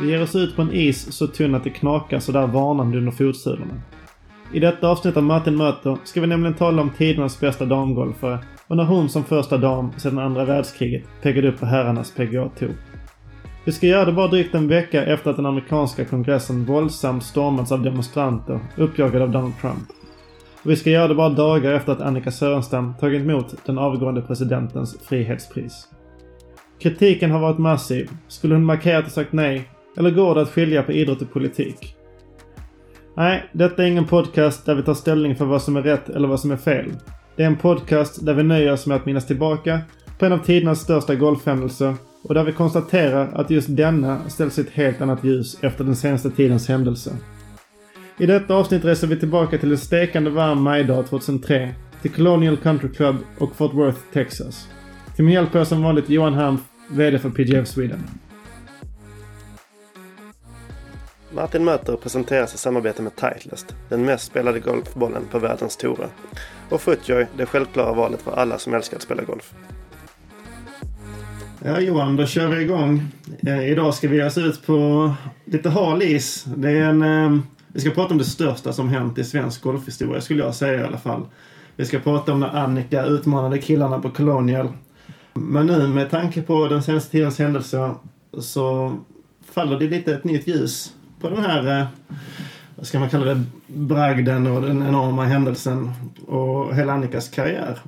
Vi ger oss ut på en is så tunn att det knakar sådär varnande under fotsulorna. I detta avsnitt av Martin möter ska vi nämligen tala om tidernas bästa damgolfare och när hon som första dam sedan andra världskriget pekade upp på herrarnas PGA-tour. Vi ska göra det bara drygt en vecka efter att den amerikanska kongressen våldsamt stormats av demonstranter uppjagade av Donald Trump. Och vi ska göra det bara dagar efter att Annika Sörenstam tagit emot den avgående presidentens frihetspris. Kritiken har varit massiv. Skulle hon markerat och sagt nej? Eller går det att skilja på idrott och politik? Nej, detta är ingen podcast där vi tar ställning för vad som är rätt eller vad som är fel. Det är en podcast där vi nöjer oss med att minnas tillbaka på en av tidernas största golfhändelser och där vi konstaterar att just denna ställs i ett helt annat ljus efter den senaste tidens händelser. I detta avsnitt reser vi tillbaka till en stekande varm majdag 2003, till Colonial Country Club och Fort Worth, Texas. Till min hjälp är som vanligt Johan Hanf, VD för PGF Sweden. Martin möter presenteras i samarbete med Titleist, den mest spelade golfbollen på världens tourer. Och Footjoy, det självklara valet för alla som älskar att spela golf. Ja Johan, då kör vi igång. Eh, idag ska vi ge oss ut på lite hal is. Det är en, eh, vi ska prata om det största som hänt i svensk golfhistoria skulle jag säga i alla fall. Vi ska prata om när Annika utmanade killarna på Colonial. Men nu med tanke på den senaste tidens händelser så faller det lite ett nytt ljus på den här, eh, vad ska man kalla det, bragden och den enorma händelsen och hela Annikas karriär.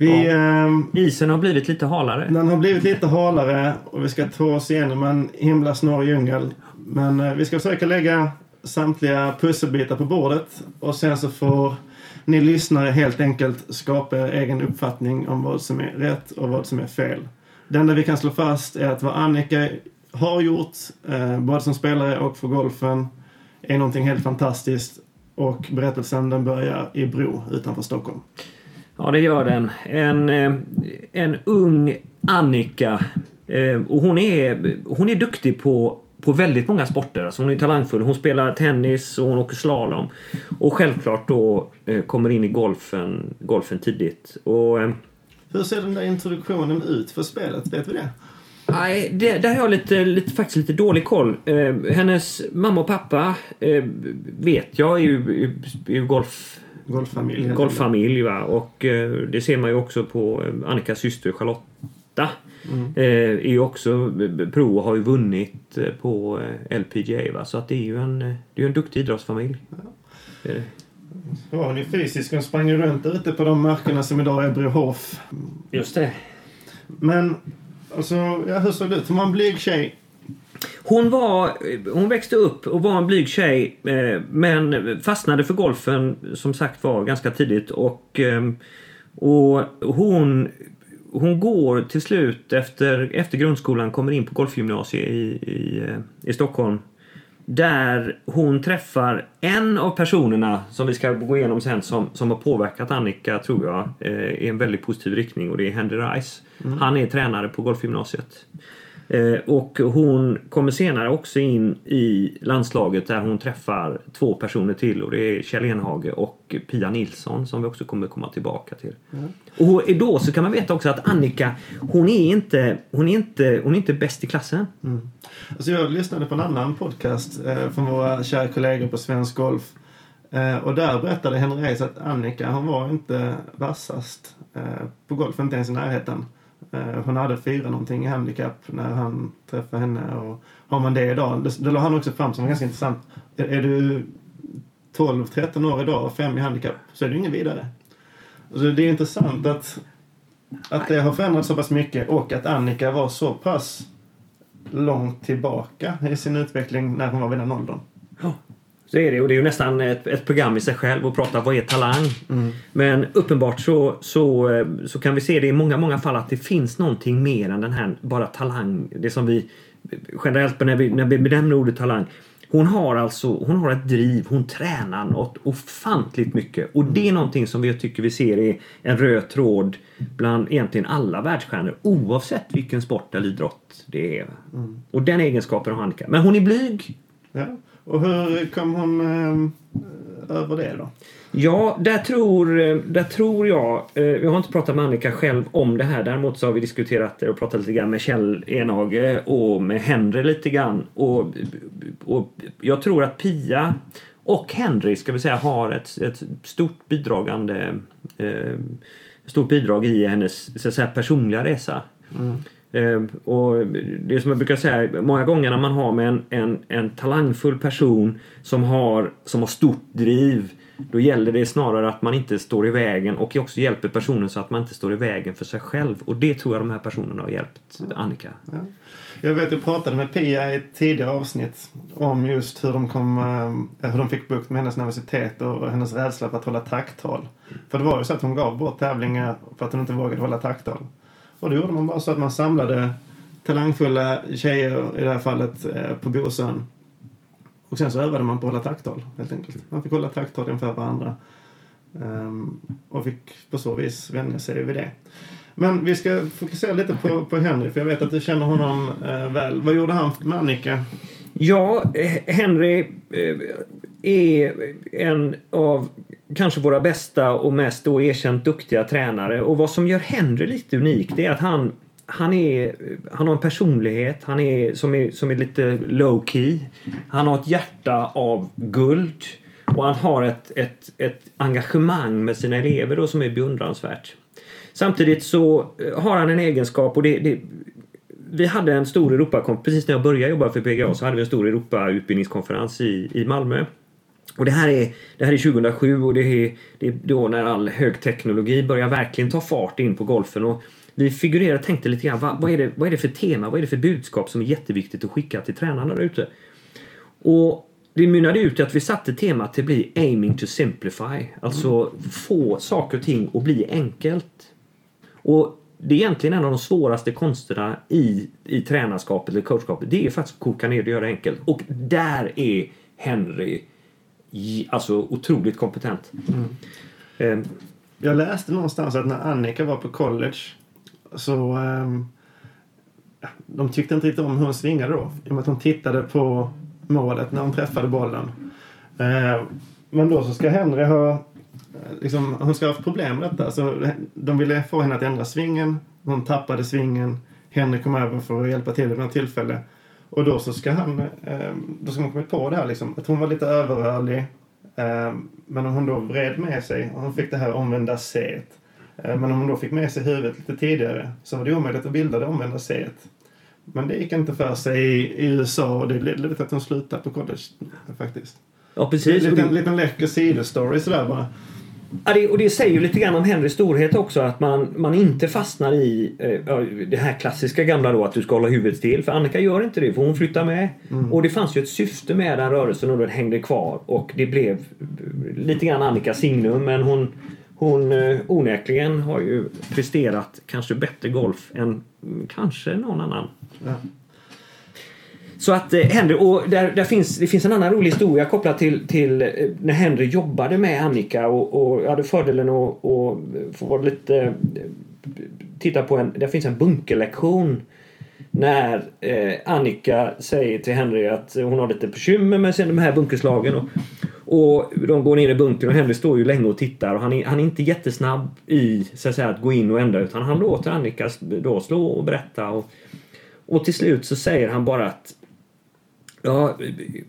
Vi, ja. eh, Isen har blivit lite halare. Den har blivit lite halare och vi ska ta oss igenom en himla snårig djungel. Men eh, vi ska försöka lägga samtliga pusselbitar på bordet och sen så får ni lyssnare helt enkelt skapa er egen uppfattning om vad som är rätt och vad som är fel. Det enda vi kan slå fast är att vad Annika har gjort, eh, både som spelare och för golfen, är någonting helt fantastiskt. Och berättelsen den börjar i Bro utanför Stockholm. Ja, det gör den. En, eh, en ung Annika. Eh, och hon är, hon är duktig på, på väldigt många sporter. Alltså hon är talangfull. Hon spelar tennis och hon åker slalom. Och självklart då eh, kommer in i golfen, golfen tidigt. Och, Hur ser den där introduktionen ut för spelet? Vet vi det? Nej, det, där har jag lite, lite, faktiskt lite dålig koll. Hennes mamma och pappa vet jag är ju, är ju golf... Golffamilj. Golffamilj va. Och eh, det ser man ju också på eh, Annikas syster Charlotta. Mm. Eh, är ju också pro och har ju vunnit eh, på LPGA va. Så att det är ju en, det är en duktig idrottsfamilj. Ja. Det är Ja, hon är fysisk. Hon sprang runt ute på de markerna som idag är Brohof. Just det. Men Alltså, ja, hur såg det ut? Hon var en blyg tjej. Hon, var, hon växte upp och var en blyg tjej eh, men fastnade för golfen som sagt var ganska tidigt. Och, eh, och hon, hon går till slut efter, efter grundskolan, kommer in på golfgymnasiet i, i, eh, i Stockholm. Där hon träffar en av personerna som vi ska gå igenom sen som, som har påverkat Annika, tror jag, i en väldigt positiv riktning och det är Henry Rice. Mm. Han är tränare på golfgymnasiet. Eh, och hon kommer senare också in i landslaget där hon träffar två personer till och det är Kjell Enhage och Pia Nilsson som vi också kommer komma tillbaka till. Mm. Och då så kan man veta också att Annika, hon är inte, hon är inte, hon är inte bäst i klassen. Mm. Alltså jag lyssnade på en annan podcast eh, från våra kära kollegor på Svensk Golf. Eh, och där berättade Henrik att Annika, hon var inte vassast eh, på golf, inte ens i närheten. Eh, hon hade fyra någonting i handikapp när han träffade henne. Och har man det idag, det, det la han också fram som ganska intressant. Är, är du 12-13 år idag och fem i handikapp så är du ingen vidare. Så det är intressant att, att det har förändrats så pass mycket och att Annika var så pass långt tillbaka i sin utveckling när hon var vid den åldern. Ja. Så är det och det är ju nästan ett, ett program i sig själv att prata vad är talang. Mm. Men uppenbart så, så, så kan vi se det i många, många fall att det finns någonting mer än den här bara talang. Det som vi generellt när vi, när vi benämner ordet talang hon har alltså hon har ett driv, hon tränar något ofantligt mycket. Och det är någonting som vi tycker vi ser är en röd tråd bland egentligen alla världsstjärnor oavsett vilken sport eller idrott det är. Mm. Och den egenskapen har Annika. Men hon är blyg. Ja. Och hur kom hon eh, över det då? Ja, där tror, eh, där tror jag... Eh, jag har inte pratat med Annika själv om det här. Däremot så har vi diskuterat det och pratat lite grann med Kjell Enhage och med Henry lite grann. Och, och jag tror att Pia och Henry ska vi säga har ett, ett stort bidragande eh, stort bidrag i hennes så säga, personliga resa. Mm. Ehm, och det är som jag brukar säga, många gånger när man har med en, en, en talangfull person som har, som har stort driv då gäller det snarare att man inte står i vägen och också hjälper personen så att man inte står i vägen för sig själv. Och det tror jag de här personerna har hjälpt Annika. Ja. Jag vet, jag pratade med Pia i ett tidigare avsnitt om just hur de, kom, eh, hur de fick bukt med hennes nervositet och hennes rädsla för att hålla tacktal. För det var ju så att hon gav bort tävlingar för att hon inte vågade hålla tacktal. Och då gjorde man bara så att man samlade talangfulla tjejer, i det här fallet, eh, på Bosön och sen så övade man på att hålla takttal helt enkelt. Man fick hålla takttal inför varandra. Um, och fick på så vis vänja sig vid det. Men vi ska fokusera lite på, på Henry, för jag vet att du känner honom uh, väl. Vad gjorde han med Annika? Ja, eh, Henry eh, är en av kanske våra bästa och mest då erkänt duktiga tränare. Och vad som gör Henry lite unik det är att han han, är, han har en personlighet han är, som, är, som är lite low key. Han har ett hjärta av guld. Och han har ett, ett, ett engagemang med sina elever då som är beundransvärt. Samtidigt så eh, har han en egenskap och det, det vi hade en stor Europakonferens, precis när jag började jobba för PGA så hade vi en stor Europautbildningskonferens i, i Malmö. Och det här, är, det här är 2007 och det är, det är då när all högteknologi börjar verkligen ta fart in på golfen. Och vi figurerade och tänkte lite grann, vad, vad, är det, vad är det för tema, vad är det för budskap som är jätteviktigt att skicka till tränarna där ute? Och det mynnade ut i att vi satte temat till bli aiming to simplify. Alltså få saker och ting att bli enkelt. Och det är egentligen en av de svåraste konsterna i, i tränarskapet eller coachskapet. Det är faktiskt att koka ner det och göra det enkelt. Och där är Henry alltså otroligt kompetent. Mm. Um, jag läste någonstans att när Annika var på college så um, de tyckte inte riktigt om hur hon svingade då. I och med att hon tittade på målet när hon träffade bollen. Uh, men då så ska Henry ha liksom, hon ska ha haft problem med detta. Så de ville få henne att ändra svingen. Hon tappade svingen. Henry kom över för att hjälpa till vid något tillfälle. Och då så ska han, eh, då ska man kommit på det här liksom, att hon var lite överrörlig. Eh, men om hon då vred med sig och hon fick det här omvända C. Eh, men om hon då fick med sig huvudet lite tidigare så var det omöjligt att bilda det omvända C. Men det gick inte för sig i, i USA och det ledde till att hon slutade på college faktiskt. Ja, precis. En liten, liten läcker sidostory sådär bara. Ja, det, och det säger ju lite grann om Henrys storhet också att man, man inte fastnar i eh, det här klassiska gamla då att du ska hålla huvudet still. För Annika gör inte det för hon flyttar med. Mm. Och det fanns ju ett syfte med den rörelsen och den hängde kvar och det blev lite grann Annikas signum men hon, hon eh, onekligen har ju presterat kanske bättre golf än kanske någon annan. Ja. Så att eh, Henry, och där, där finns, det finns en annan rolig historia kopplat till, till eh, när Henry jobbade med Annika och, och jag hade fördelen att, och få vara lite eh, titta på en, det finns en bunkerlektion när eh, Annika säger till Henry att hon har lite bekymmer med de här bunkerslagen. Och, och de går ner i bunkern och Henry står ju länge och tittar och han är, han är inte jättesnabb i så att, säga, att gå in och ändra utan han låter Annika då slå och berätta. Och, och till slut så säger han bara att Ja,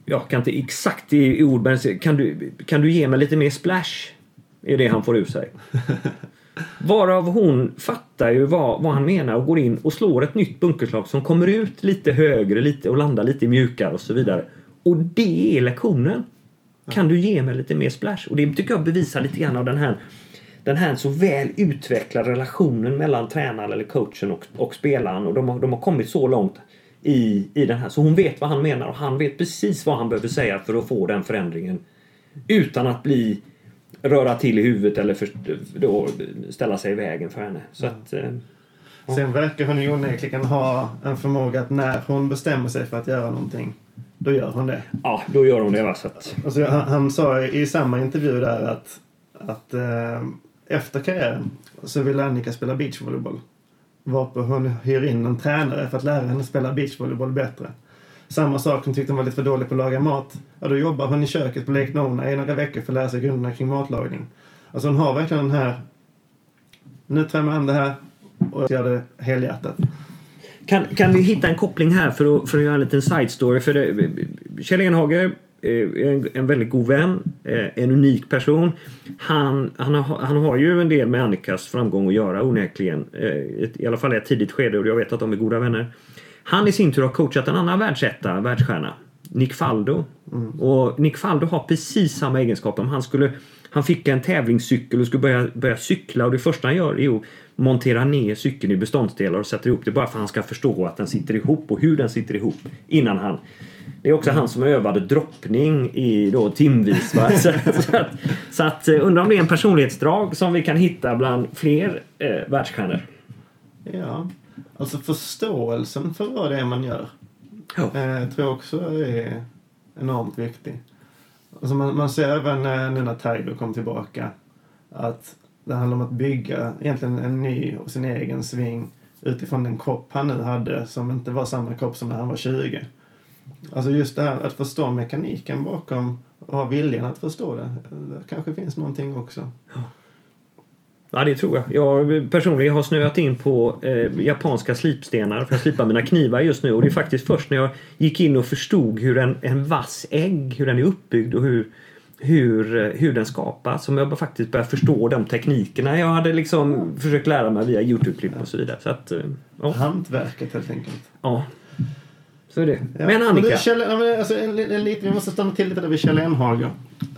jag kan inte exakt i ord, men kan du, kan du ge mig lite mer splash? Är det han får ur sig. Varav hon fattar ju vad, vad han menar och går in och slår ett nytt bunkerslag som kommer ut lite högre lite och landar lite mjukare och så vidare. Och det är lektionen. Kan du ge mig lite mer splash? Och det tycker jag bevisar lite grann av den här den här så väl utvecklade relationen mellan tränaren eller coachen och, och spelaren och de har, de har kommit så långt i, i den här. Så hon vet vad han menar och han vet precis vad han behöver säga för att få den förändringen. Utan att bli röra till i huvudet eller för, då, ställa sig i vägen för henne. Så att, eh, Sen verkar hon ju onekligen ha en förmåga att när hon bestämmer sig för att göra någonting då gör hon det. Ja, då gör hon det va. Så att... Alltså, han, han sa i samma intervju där att, att eh, efter karriären så vill Annika spela beachvolleyboll. Varpå hon hyr in en tränare för att lära henne spela beachvolleyboll bättre. Samma sak, hon tyckte hon var lite för dålig på att laga mat. Ja, då jobbar hon i köket på Lake Nona i några veckor för att lära sig grunderna kring matlagning. Alltså hon har verkligen den här... Nu tar jag mig an det här och gör det helhjärtat. Kan, kan vi hitta en koppling här för att, för att göra en liten side story? För det, Kjell Enhage en, en väldigt god vän, eh, en unik person. Han, han, har, han har ju en del med Annikas framgång att göra onekligen. Eh, I alla fall i ett tidigt skede och jag vet att de är goda vänner. Han i sin tur har coachat en annan världsetta, världsstjärna. Nick Faldo. Mm. Och Nick Faldo har precis samma egenskaper. Om han skulle han fick en tävlingscykel och skulle börja, börja cykla och det första han gör är att montera ner cykeln i beståndsdelar och sätter ihop det bara för att han ska förstå att den sitter ihop och hur den sitter ihop innan han det är också han som övade droppning i då timvis. Så, att, så att eh, undrar om det är en personlighetsdrag som vi kan hitta bland fler eh, världsstjärnor. Ja, alltså förståelsen för vad det är man gör. Ja. Eh, tror jag också är enormt viktig. Alltså man, man ser även eh, nu när Tiger kom tillbaka att det handlar om att bygga egentligen en ny och sin egen sving utifrån den kropp han nu hade som inte var samma kropp som när han var 20. Alltså just det här att förstå mekaniken bakom och ha viljan att förstå det. Det kanske finns någonting också. Ja. Ja, det tror jag. Jag personligen har snöat in på eh, japanska slipstenar för att slipa mina knivar just nu. Och det är faktiskt först när jag gick in och förstod hur en, en vass ägg, hur den är uppbyggd och hur, hur, hur den skapas som jag faktiskt började förstå de teknikerna jag hade liksom försökt lära mig via Youtube-klipp och så vidare. Så att, eh, ja. Hantverket helt enkelt. Ja. Så är det. Ja. Men Annika? Men Kjell, alltså, en, en, en, vi måste stanna till lite där vid Kjell Enhager.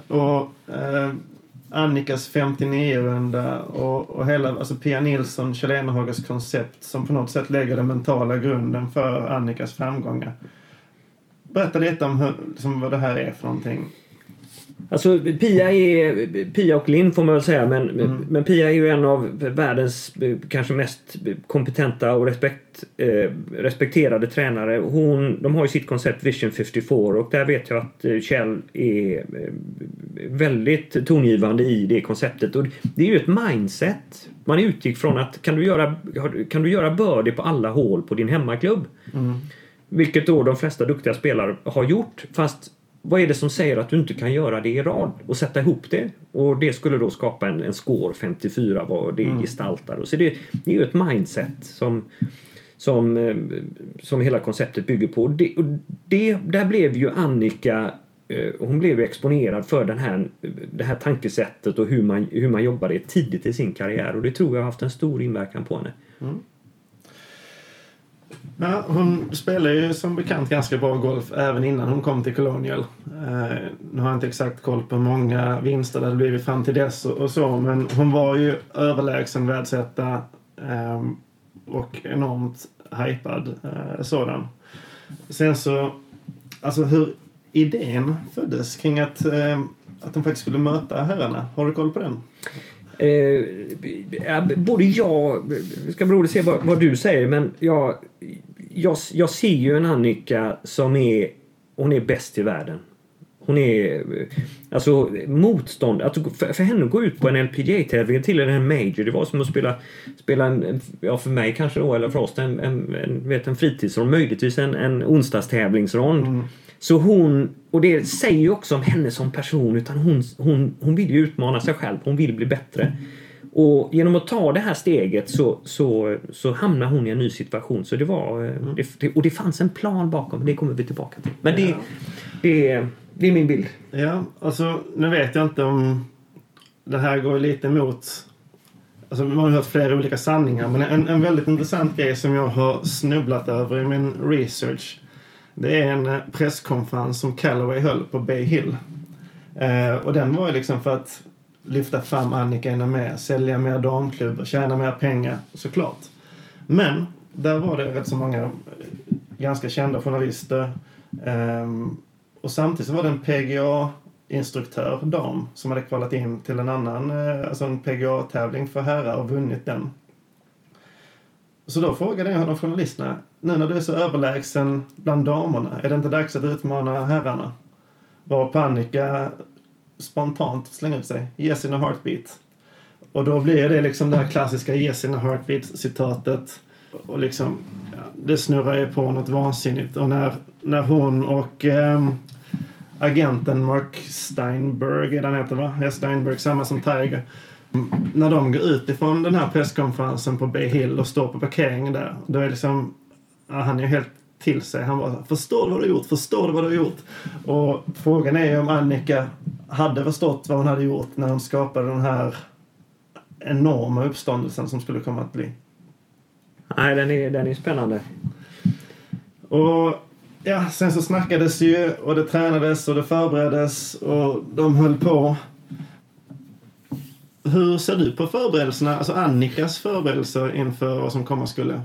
Och, eh, Annikas 59-runda och, och hela alltså Pia Nilsson, Kjell Enhagers koncept som på något sätt lägger den mentala grunden för Annikas framgångar. Berätta lite om hur, liksom, vad det här är för någonting. Alltså Pia, är, Pia och Linn får man väl säga men, mm. men Pia är ju en av världens kanske mest kompetenta och respekt, eh, respekterade tränare. Hon, de har ju sitt koncept Vision 54 och där vet jag att Kjell är eh, väldigt tongivande i det konceptet. Och det är ju ett mindset. Man utgick från att kan du göra, kan du göra birdie på alla hål på din hemmaklubb? Mm. Vilket då de flesta duktiga spelare har gjort fast vad är det som säger att du inte kan göra det i rad och sätta ihop det? Och det skulle då skapa en, en score 54 vad det mm. gestaltar. Så det, det är ju ett mindset som, som, eh, som hela konceptet bygger på. Det, och det, där blev ju Annika eh, hon blev exponerad för den här, det här tankesättet och hur man, hur man jobbade tidigt i sin karriär och det tror jag har haft en stor inverkan på henne. Mm. Ja, hon spelade ju som bekant ganska bra golf även innan hon kom till Colonial. Eh, nu har jag inte exakt koll på hur många vinster det hade blivit fram till dess och, och så men hon var ju överlägsen världsetta eh, och enormt hypad eh, sådan. Sen så, alltså hur idén föddes kring att, eh, att de faktiskt skulle möta herrarna. Har du koll på den? Eh, både jag, det ska bli roligt att se vad, vad, du säger, men jag, jag, jag ser ju en Annika som är, hon är bäst i världen. Hon är, alltså motstånd, alltså för, för henne att gå ut på en LPGA-tävling till en major, det var som att spela, spela en, ja för mig kanske då, eller för oss, en, en, en, vet, en fritidsrond, möjligtvis en, en onsdagstävlingsrond. Mm. Så hon, och det säger ju också om henne som person, utan hon, hon, hon vill ju utmana sig själv, hon vill bli bättre. Och genom att ta det här steget så, så, så hamnar hon i en ny situation. Så det var, eh, mm. det, och det fanns en plan bakom, det kommer vi tillbaka till. Men det, ja. det, det är min bild. Ja, alltså nu vet jag inte om det här går lite emot Alltså, man har hört flera olika sanningar men en, en väldigt intressant grej som jag har snubblat över i min research det är en eh, presskonferens som Callaway höll på Bay Hill. Eh, och den var ju liksom för att lyfta fram Annika ännu mer, sälja mer damklubbor, tjäna mer pengar såklart. Men där var det rätt så många eh, ganska kända journalister. Ehm, och samtidigt så var det en PGA-instruktör, dam, som hade kvalat in till en annan, eh, alltså en PGA-tävling för herrar och vunnit den. Så då frågade jag honom journalisterna, nu när du är så överlägsen bland damerna, är det inte dags att utmana herrarna? Varpå Annika spontant slänga ut sig. Yes in a heartbeat. Och då blir det liksom det här klassiska Yes in a heartbeat-citatet. Och liksom, ja, det snurrar ju på något vansinnigt. Och när, när hon och eh, agenten Mark Steinberg, är det han heter va? Ja, Steinberg, samma som Tiger. När de går ut ifrån den här presskonferensen på Bay Hill och står på parkeringen där. Då är liksom, ja, han är ju helt till sig. Han bara, förstår du vad du har gjort? Förstår du vad du har gjort? Och frågan är ju om Annika hade förstått vad hon hade gjort när hon skapade den här enorma uppståndelsen som skulle komma att bli. Nej, den är, den är spännande. Och ja, sen så snackades ju och det tränades och det förbereddes och de höll på. Hur ser du på förberedelserna, alltså Annikas förberedelser inför vad som komma skulle?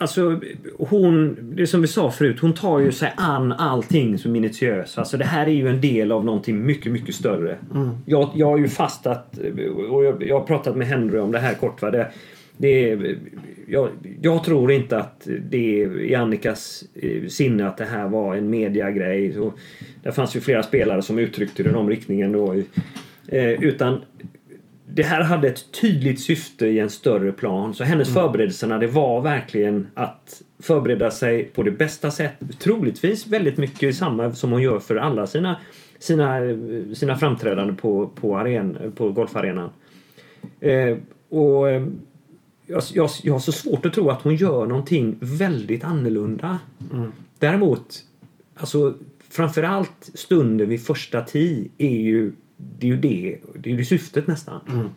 Alltså, hon, det som vi sa förut, hon tar ju sig an allting så minutiöst. Alltså det här är ju en del av någonting mycket, mycket större. Mm. Jag, jag har ju fastat och jag, jag har pratat med Henry om det här kort. Va? Det, det är, jag, jag tror inte att det är i Annikas eh, sinne att det här var en mediagrej. Det fanns ju flera spelare som uttryckte det i den riktningen då. Eh, utan det här hade ett tydligt syfte i en större plan. Så hennes mm. förberedelserna det var verkligen att förbereda sig på det bästa sättet. Troligtvis väldigt mycket samma som hon gör för alla sina, sina, sina framträdanden på, på, aren, på golfarenan. Eh, och eh, jag, jag, jag har så svårt att tro att hon gör någonting väldigt annorlunda. Mm. Däremot, alltså framförallt stunden vid första tee är ju det är ju det, det är ju syftet nästan. Mm.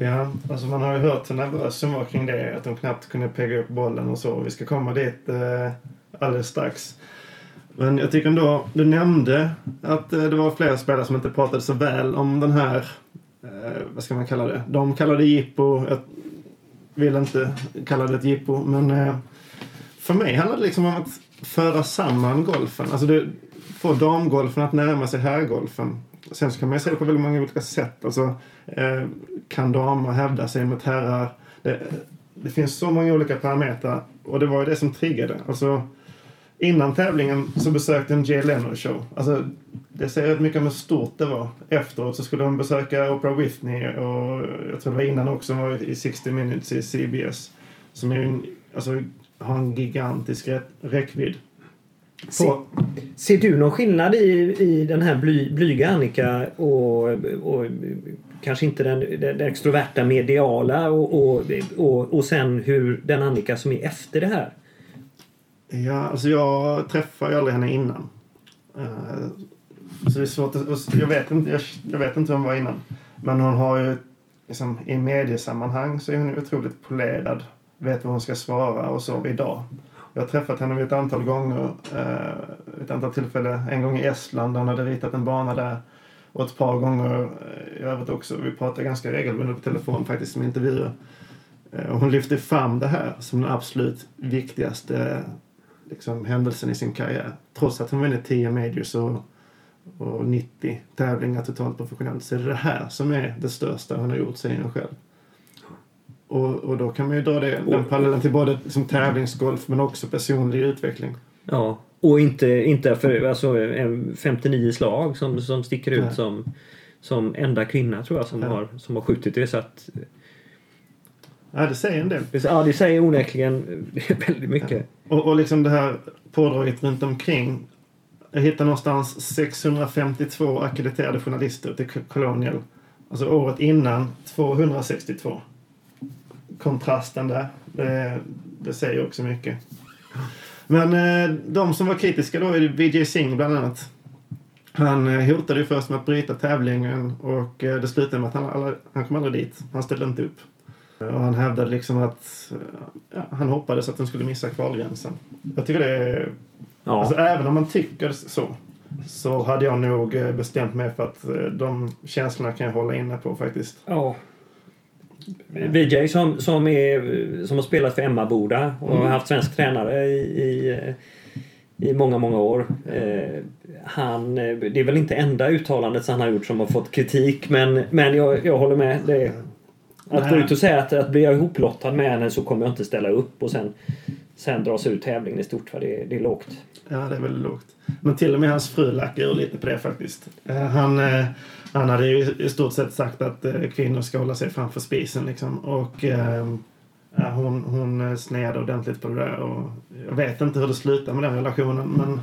Ja, alltså man har ju hört hur nervös hon var kring det. Att hon knappt kunde pegga upp bollen och så. Vi ska komma dit eh, alldeles strax. Men jag tycker ändå, du nämnde att eh, det var flera spelare som inte pratade så väl om den här, eh, vad ska man kalla det? De kallade det jippo. Jag vill inte kalla det ett jippo. Men eh, för mig handlar det liksom om att föra samman golfen. Alltså det, få damgolfen att närma sig herrgolfen. Sen så kan man ju se det på väldigt många olika sätt. Alltså, eh, kan damer hävda sig mot herrar? Det, det, finns så många olika parametrar. Och det var ju det som triggade. Alltså, innan tävlingen så besökte en Jay Leno show. Alltså, det säger rätt mycket om hur stort det var. Efteråt så skulle hon besöka Oprah Whitney och jag tror det var innan också, hon var i 60 minutes i CBS. Som är en, alltså, har en gigantisk räckvidd. Se, ser du någon skillnad i, i den här bly, blyga Annika och, och kanske inte den, den, extroverta mediala och, och, och, och sen hur den Annika som är efter det här? Ja, alltså jag träffade ju aldrig henne innan. Uh, så det är svårt att, jag, vet inte, jag, jag, vet inte vem hon var innan. Men hon har ju liksom, i mediesammanhang så är hon otroligt polerad. Vet vad hon ska svara och så idag. Jag har träffat henne vid ett antal gånger. Eh, ett antal tillfällen. En gång i Estland där hon hade ritat en bana där. Och ett par gånger eh, i övrigt också. Vi pratar ganska regelbundet på telefon faktiskt med intervjuer. Eh, och hon lyfte fram det här som den absolut viktigaste liksom, händelsen i sin karriär. Trots att hon vunnit 10 majors och, och 90 tävlingar totalt professionellt så är det det här som är det största hon har gjort, säger hon själv. Och, och då kan man ju dra det, den parallellen till både liksom, tävlingsgolf men också personlig utveckling. Ja, och inte, inte för alltså, 59 slag som, som sticker ut som, som enda kvinna tror jag som, har, som har skjutit det. Så att, Ja, det säger en del. Ja, det säger onekligen väldigt mycket. Ja. Och, och liksom det här pådraget runt omkring. Jag hittade någonstans 652 akkrediterade journalister till Colonial. Alltså året innan 262 kontrasten där. Det, det säger också mycket. Men eh, de som var kritiska då är Vijay Singh bland annat. Han eh, hotade ju först med att bryta tävlingen och eh, det slutade med att han, han kom aldrig dit. Han ställde inte upp. Och han hävdade liksom att ja, han hoppades att den skulle missa kvalgränsen. Jag tycker det är... Ja. Alltså, även om man tycker så så hade jag nog bestämt mig för att de känslorna kan jag hålla inne på faktiskt. Ja, VJ som, som, är, som har spelat för Emmaboda och mm. har haft svensk tränare i, i, i många, många år. Eh, han, det är väl inte enda uttalandet han har gjort som har fått kritik men, men jag, jag håller med. Det, Att Nej. gå ut och säga att, att blir jag ihoplottad med henne så kommer jag inte ställa upp och sen, sen dras ut tävlingen i stort. För det, det är lågt. Ja, det är väldigt lågt. Men till och med hans fru lackar ur lite på det faktiskt. Eh, Han, eh, han hade ju i stort sett sagt att eh, kvinnor ska hålla sig framför spisen liksom. Och eh, hon, hon eh, sned ordentligt på det där. Och jag vet inte hur det slutar med den relationen men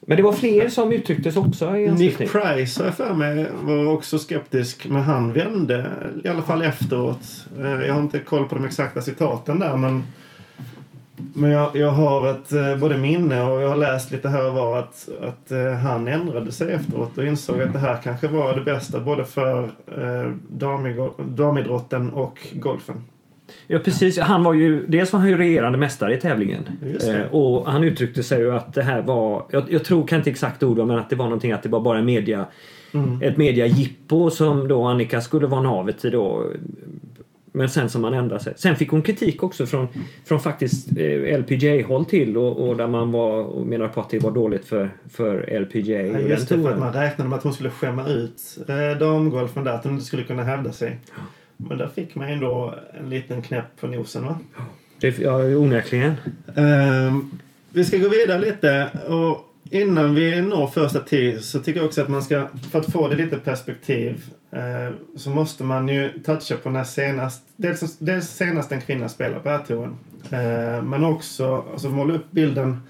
Men det var fler som uttryckte sig också i Nick. Price har jag för mig var också skeptisk men han vände i alla fall efteråt. Eh, Jag har inte koll på de exakta citaten där men men jag, jag har ett eh, både minne och jag har läst lite här och var att, att eh, han ändrade sig efteråt och insåg att det här kanske var det bästa både för eh, damig- damidrotten och golfen. Ja precis, han var ju, dels var han ju regerande mästare i tävlingen. Eh, och han uttryckte sig ju att det här var, jag, jag tror kan inte exakt ord men att det var någonting att det var bara media, Mm. ett mediajippo som då Annika skulle vara navet i då. Men sen som man ändrade sig. Sen fick hon kritik också från, från faktiskt eh, LPGA-håll till och, och där man var och menar på att det var dåligt för, för LPGA. Ja, just det, för att man räknade med att hon skulle skämma ut eh, damgolfen där, att hon inte skulle kunna hävda sig. Men där fick man ändå en liten knäpp på nosen va? Det, ja, onekligen. Ehm, vi ska gå vidare lite och innan vi når första tee så tycker jag också att man ska, för att få det lite perspektiv, eh, så måste man ju toucha på när senast, dels, dels senast en kvinna spelar på R-touren, eh, men också alltså, måla upp bilden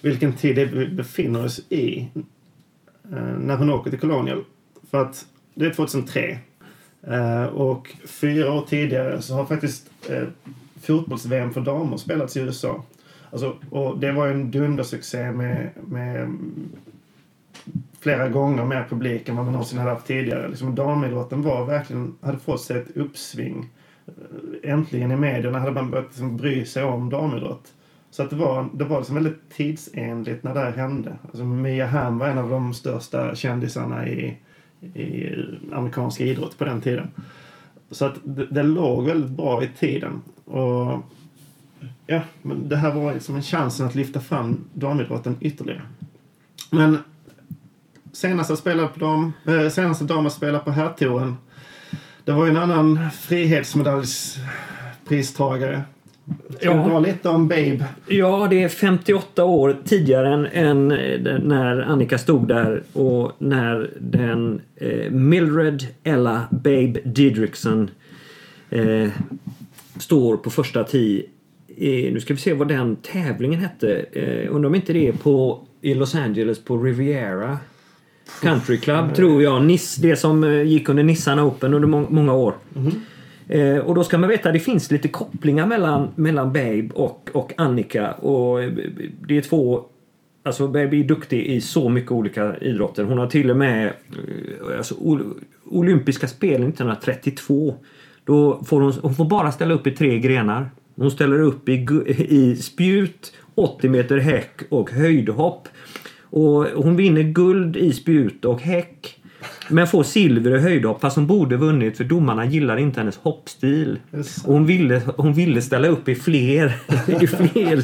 vilken tid det vi befinner oss i eh, när hon åker till Colonial. För att det är 2003. Eh, och fyra år tidigare så har faktiskt eh, fotbolls-VM för damer spelats i USA. Alltså, och det var ju en dundersuccé med, med flera gånger mer publik än vad man någonsin hade haft tidigare. Liksom, damidrotten var verkligen, hade fått sig ett uppsving. Eh, äntligen i medierna hade man börjat liksom bry sig om damidrott. Så att det var, det var liksom väldigt tidsenligt när det här hände. Alltså Mia Hamm var en av de största kändisarna i, i amerikansk idrott på den tiden. Så att det, det låg väldigt bra i tiden. Och ja, men det här var liksom en chansen att lyfta fram damidrotten ytterligare. Men senaste spelade på dam, eh, senaste damen spelade på herrtouren. Det var ju en annan frihetsmedaljspristagare. Ska Ja. dra lite om Babe? Ja, det är 58 år tidigare än, än eh, när Annika stod där och när den eh, Mildred Ella Babe Didrikson eh, står på första tee. Eh, nu ska vi se vad den tävlingen hette. Eh, undrar om inte det är på, i Los Angeles på Riviera Country Club tror jag. Nis, det som eh, gick under Nissan Open under må- många år. Eh, och då ska man veta att det finns lite kopplingar mellan, mellan Babe och, och Annika. Och eh, det är två... Alltså Babe är duktig i så mycket olika idrotter. Hon har till och med alltså, ol- olympiska spelen 1932. Då får hon, hon får bara ställa upp i tre grenar. Hon ställer upp i, i spjut, 80 meter häck och höjdhopp. Och hon vinner guld i spjut och häck. Men får silver i höjdhopp fast hon borde vunnit för domarna gillar inte hennes hoppstil. Och hon ville, hon ville ställa upp i fler. i fler.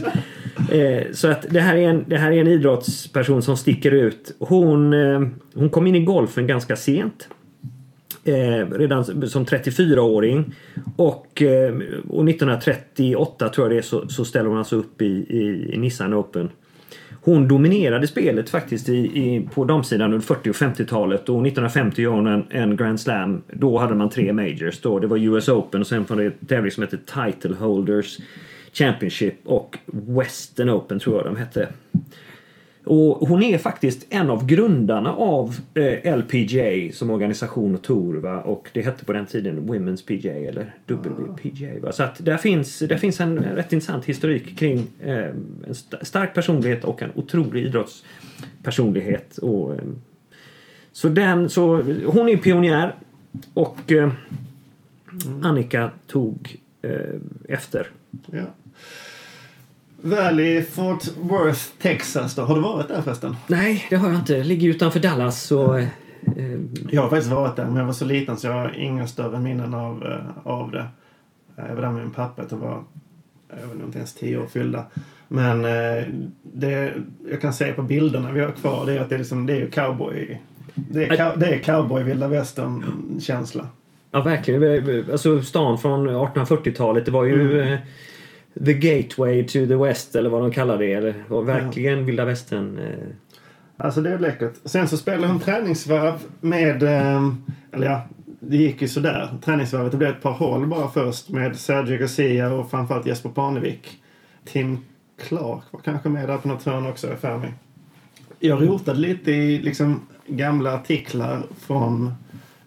Eh, så att det här, är en, det här är en idrottsperson som sticker ut. Hon, eh, hon kom in i golfen ganska sent. Eh, redan som 34-åring. Och, eh, och 1938 tror jag det är så, så ställer hon alltså upp i, i, i Nissan Open. Hon dominerade spelet faktiskt i, i, på damsidan under 40 och 50-talet och 1950 gör hon en, en Grand Slam. Då hade man tre majors. Då. Det var US Open och sen var det en tävling som hette Title Holders Championship och Western Open tror jag de hette. Och hon är faktiskt en av grundarna av eh, LPGA som organisation och tour. Va? Och det hette på den tiden Women's PGA eller WPGA. Va? Så att där finns, där finns en rätt intressant historik kring eh, en st- stark personlighet och en otrolig idrottspersonlighet. Och, eh, så, den, så hon är pionjär och eh, Annika tog eh, efter. Ja. Valley, Fort Worth, Texas då. Har du varit där förresten? Nej, det har jag inte. Ligger utanför Dallas. Så, eh, Jag har faktiskt varit där, men jag var så liten så jag har inga större minnen av, eh, av det. Jag var där med min pappa, det var jag vet inte ens tio år fyllda. Men eh, det jag kan säga på bilderna vi har kvar det är att det är, liksom, det är cowboy. Det är, det är cowboy vilda västern känsla. Ja, verkligen. Alltså stan från 1840-talet, det var ju mm. The Gateway to the West eller vad de kallar det. Eller, verkligen ja. vilda västern. Eh. Alltså det är läckert. Sen så spelade hon träningsvarv med, eh, eller ja, det gick ju sådär. Träningsvarvet, det blev ett par hål bara först med Sergio Garcia och framförallt Jesper Parnevik. Tim Clark var kanske med där på något hörn också, för mig. Jag rotade lite i liksom gamla artiklar från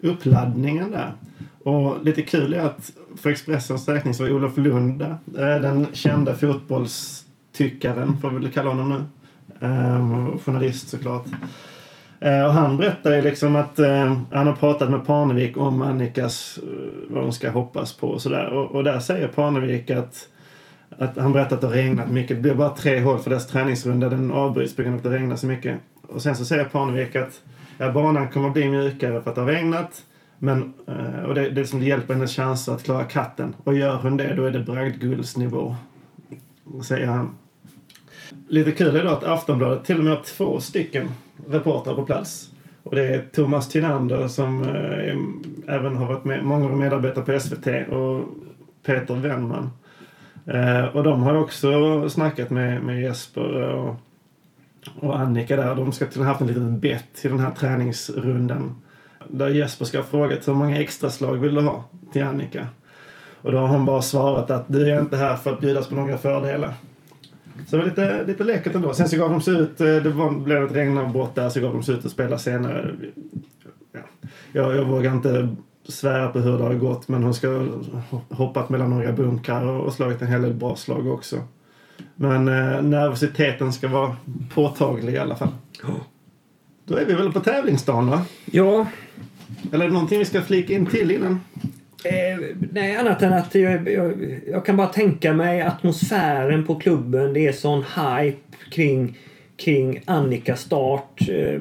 uppladdningen där. Och lite kul är att för Expressens räkning så var Olof Lund där. Den kända fotbollstyckaren, får vi väl kalla honom nu. Ehm, journalist såklart. Ehm, och han berättar ju liksom att eh, han har pratat med Parnevik om Annikas, eh, vad hon ska hoppas på och sådär. Och, och där säger Parnevik att, att han berättar att det har regnat mycket. Det blir bara tre hål för deras träningsrunda. Den avbryts på grund av att det regnar så mycket. Och sen så säger Parnevik att ja, banan kommer att bli mjukare för att det har regnat. Men, eh, och det, det, som det hjälper hennes chanser att klara katten. Och gör hon det, då är det bragdguldsnivå. Säger han. Lite kul är då att Aftonbladet till och med har två stycken reportrar på plats. Och det är Thomas Tinander som eh, även har varit med, många medarbetare på SVT och Peter Wennman. Eh, och de har också snackat med, med Jesper eh, och, och Annika där. De ska till ha haft en liten bett i den här träningsrundan. Där Jesper ska ha frågat hur många extra slag vill du ha till Annika? Och då har hon bara svarat att du är inte här för att bjudas på några fördelar. Så det var lite, lite läckert ändå. Sen så gav de sig ut, eh, det var, blev ett regnavbrott där, så gav de sig ut och spela senare. Ja. Jag, jag vågar inte svära på hur det har gått men hon ska ha hoppat mellan några bunkrar och slagit en hel del bra slag också. Men eh, nervositeten ska vara påtaglig i alla fall. Då är vi väl på tävlingsdagen va? Ja. Eller någonting vi ska flika in till innan? Eh, nej, annat än att jag, jag, jag, kan bara tänka mig atmosfären på klubben. Det är sån hype kring, kring Annikas start. Eh,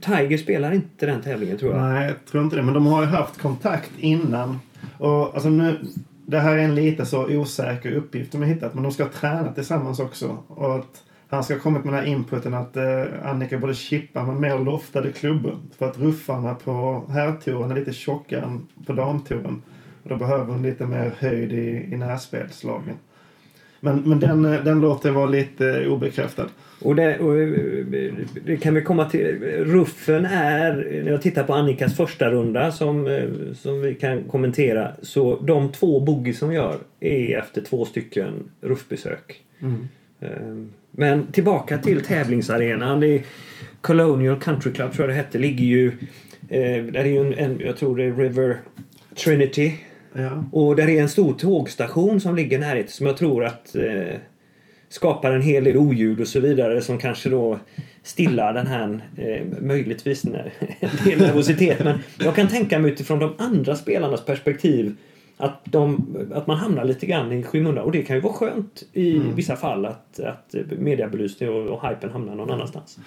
Tiger spelar inte den tävlingen tror jag. Nej, jag tror inte det. Men de har ju haft kontakt innan. Och alltså nu, det här är en lite så osäker uppgift de har hittat. Men de ska träna tillsammans också. Och att han ska ha kommit med den här inputen att eh, Annika borde chippa med mer loftade klubbor. För att ruffarna på herrtouren är lite tjockare än på damtouren. Och då behöver hon lite mer höjd i, i närspelslagen. Men, men den, den låter vara lite obekräftad. Och det, och det, kan vi komma till. Ruffen är, när jag tittar på Annikas första runda som, eh, som vi kan kommentera. Så de två bogey som gör är efter två stycken ruffbesök. Mm. Ehm, men tillbaka till tävlingsarenan. Det är Colonial Country Club tror jag det hette. Ligger ju... Eh, där är ju en, en, jag tror det är River Trinity. Ja. Och där är en stor tågstation som ligger närheten som jag tror att eh, skapar en hel del oljud och så vidare som kanske då stillar den här, eh, möjligtvis en del nervositet. Men jag kan tänka mig utifrån de andra spelarnas perspektiv att, de, att man hamnar lite grann i skymundan. Och det kan ju vara skönt i mm. vissa fall att, att mediebelysning och, och hypen hamnar någon annanstans.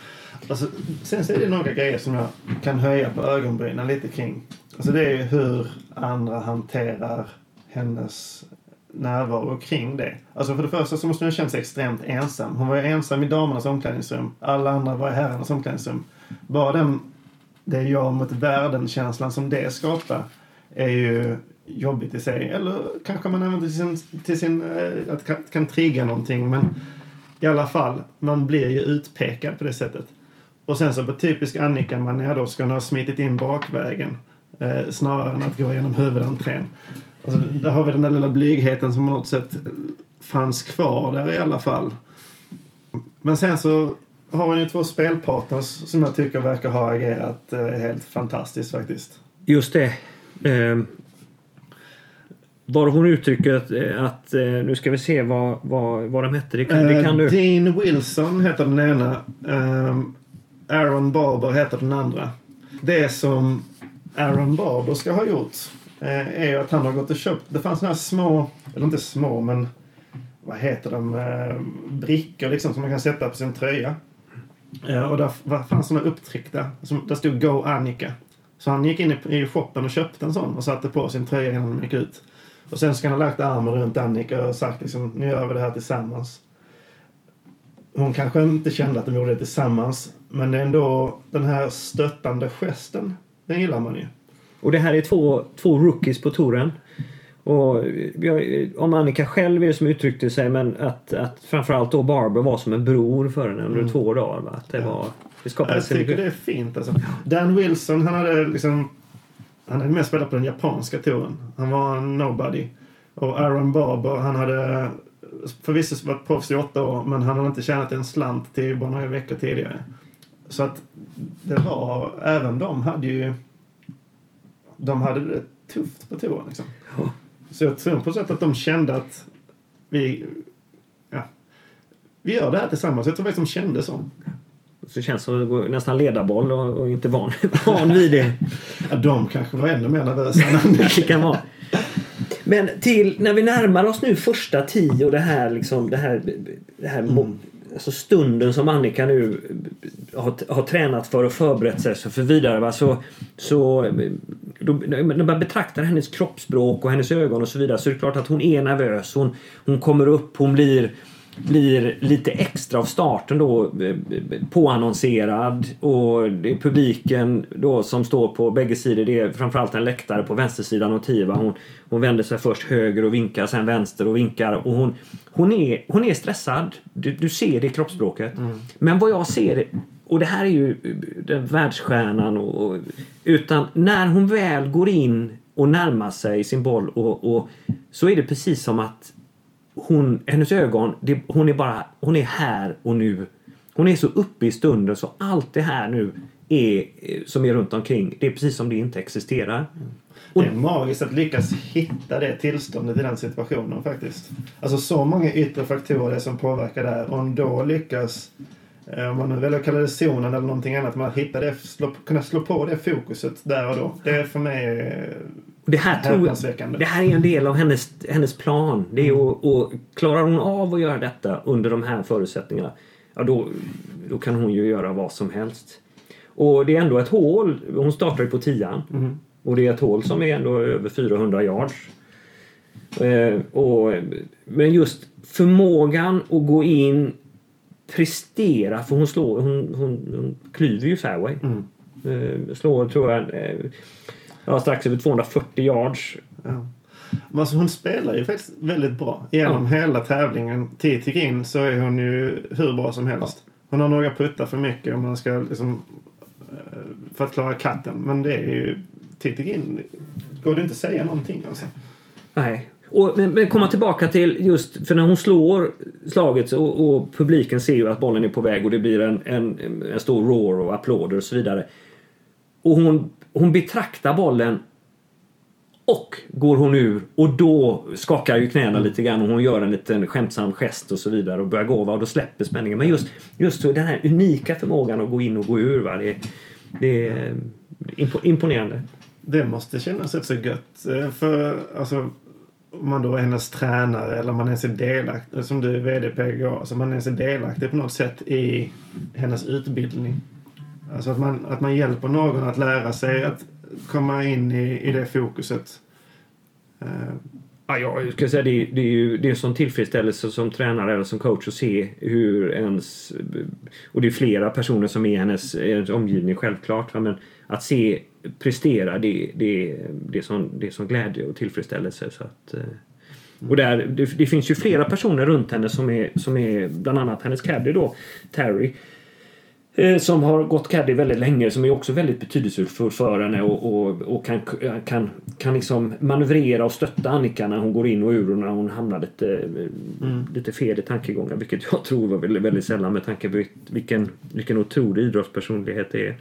Alltså, sen så är det några grejer som jag kan höja på ögonbrynen lite kring. Alltså det är ju hur andra hanterar hennes närvaro kring det. Alltså för det första så måste hon ha känt sig extremt ensam. Hon var ju ensam i damernas omklädningsrum. Alla andra var i herrarnas omklädningsrum. Bara den, det är jag mot världen-känslan som det skapar är ju jobbigt i sig. Eller kanske man använder till sin, till sin eh, att kan, kan trigga någonting. Men i alla fall, man blir ju utpekad på det sättet. Och sen så på typisk Annika man är då ska hon ha smitit in bakvägen. Eh, snarare än att gå genom huvudentrén. Alltså, där har vi den där lilla blygheten som på något sätt fanns kvar där i alla fall. Men sen så har hon ju två spelpartners som jag tycker verkar ha agerat eh, helt fantastiskt faktiskt. Just det. Eh, var hon uttrycker att, eh, att, eh, nu ska vi se vad, vad, vad de hette. Det kan, det kan du. Eh, Dean Wilson heter den ena. Um, Aaron Barber heter den andra. Det som Aaron Barber ska ha gjort uh, är att han har gått och köpt, det fanns några små, eller inte små men vad heter de, uh, brickor liksom som man kan sätta på sin tröja. Uh, och där fanns såna upptryckta, som, där stod Go Annika. Så han gick in i, i shoppen och köpte en sån och satte på sin tröja innan han gick ut. Och sen ska han ha lagt armen runt Annika och sagt liksom, nu gör vi det här tillsammans. Hon kanske inte kände att de gjorde det tillsammans. Men det är ändå den här stöttande gesten, den gillar man ju. Och det här är två, två rookies på touren. Och jag, om Annika själv är det som uttryckte sig men att, att framförallt då Barber var som en bror för henne under Mm. två dagar. Va? Att det, var, det Jag skapades en tycker det är fint alltså. Dan Wilson, han hade liksom... Han hade mest spelat på den japanska touren. Han var en nobody. Och Aaron Barber, han hade förvisso varit proffs i åtta år, men han hade inte tjänat en slant till bara några veckor tidigare. Så att det var, även de hade ju, de hade det tufft på touren liksom. Ja. Så jag tror på sätt att de kände att vi, ja, vi gör det här tillsammans. Jag tror faktiskt de kände så. Så det känns som att nästan ledarboll och, och inte van, van vid det. Ja, de kanske var ännu mer nervösa än det kan vara. Men till när vi närmar oss nu första tio och det här liksom det här, det här mo- alltså stunden som Annika nu har, har tränat för och förberett sig för vidare. Va? Så, så då, när man betraktar hennes kroppsspråk och hennes ögon och så vidare så är det klart att hon är nervös. Hon, hon kommer upp, hon blir blir lite extra av starten då eh, påannonserad och det är publiken då som står på bägge sidor. Det är framförallt en läktare på vänstersidan och Tiva. Hon, hon vänder sig först höger och vinkar, sen vänster och vinkar. Och hon, hon, är, hon är stressad. Du, du ser det i kroppsspråket. Men vad jag ser, och det här är ju den världsstjärnan, och, och, utan när hon väl går in och närmar sig sin boll och, och så är det precis som att hon, hennes ögon, det, hon är bara, hon är här och nu. Hon är så uppe i stunden så allt det här nu är, eh, som är runt omkring, det är precis som det inte existerar. Och, Det är magiskt att lyckas hitta det tillståndet i den situationen faktiskt. Alltså så många yttre faktorer som påverkar det här. Om då lyckas, eh, om man nu väljer att kalla det zonen eller någonting annat, men att hitta det, slå, kunna slå på det fokuset där och då. Det är för mig eh, det, här tror jag, det här är en del av hennes, hennes plan. Det är att, och klarar hon av att göra detta under de här förutsättningarna, ja då, då kan hon ju göra vad som helst. Och det är ändå ett hål. Hon startar ju på tian. Mhm. Och det är ett hål som är ändå över 400 yards. Eh, och, men just förmågan att gå in, prestera, för hon slår, hon, hon, hon klyver ju fairway. Mm. Eh, slår, tror jag, eh, ja, strax över 240 yards. Ja. Men alltså hon spelar ju faktiskt väldigt bra. Genom hela tävlingen, tid till in, så är hon ju hur bra som helst. Hon har några puttar för mycket om man ska liksom, eh, för att klara katten. Men det är ju tid till in. Går det inte att säga någonting alltså. Nej. Och, men, men komma tillbaka till just, för när hon slår slaget och, och publiken ser ju att bollen är på väg och det blir en, en, en stor roar och applåder och så vidare. Och hon, hon betraktar bollen och går hon ur och då skakar ju knäna lite grann och hon gör en liten skämtsam gest och så vidare och börjar gåva och då släpper spänningen. Men just, just så den här unika förmågan att gå in och gå ur, va? Det, det är impo- imponerande. Det måste kännas rätt så gött. Eh, För alltså, om man då är hennes tränare eller man ens är delaktig, som du är VD PGA, alltså man ens är delaktig på något sätt i hennes utbildning. Alltså att man, att man hjälper någon att lära sig att komma in i, i det fokuset. Eh, Ja, jag ska säga det, det är ju det är sån tillfredsställelse som tränare eller som coach att se hur ens... Och det är flera personer som är hennes, hennes omgivning självklart. Men att se prestera det, det, det, är sån, det är sån glädje och tillfredsställelse. Så att, eh, och där, det, det finns ju flera personer runt henne som är, som är bland annat hennes caddy då, Terry. Eh, Som har gått caddy väldigt länge som är också väldigt betydelsefull för henne och, och, och kan, kan, kan liksom manövrera och stötta Annika när hon går in och ur och när hon hamnar lite, lite fel i tankegångar. Vilket jag tror var väldigt, väldigt sällan med tanke på vilken, vilken otrolig idrottspersonlighet det är.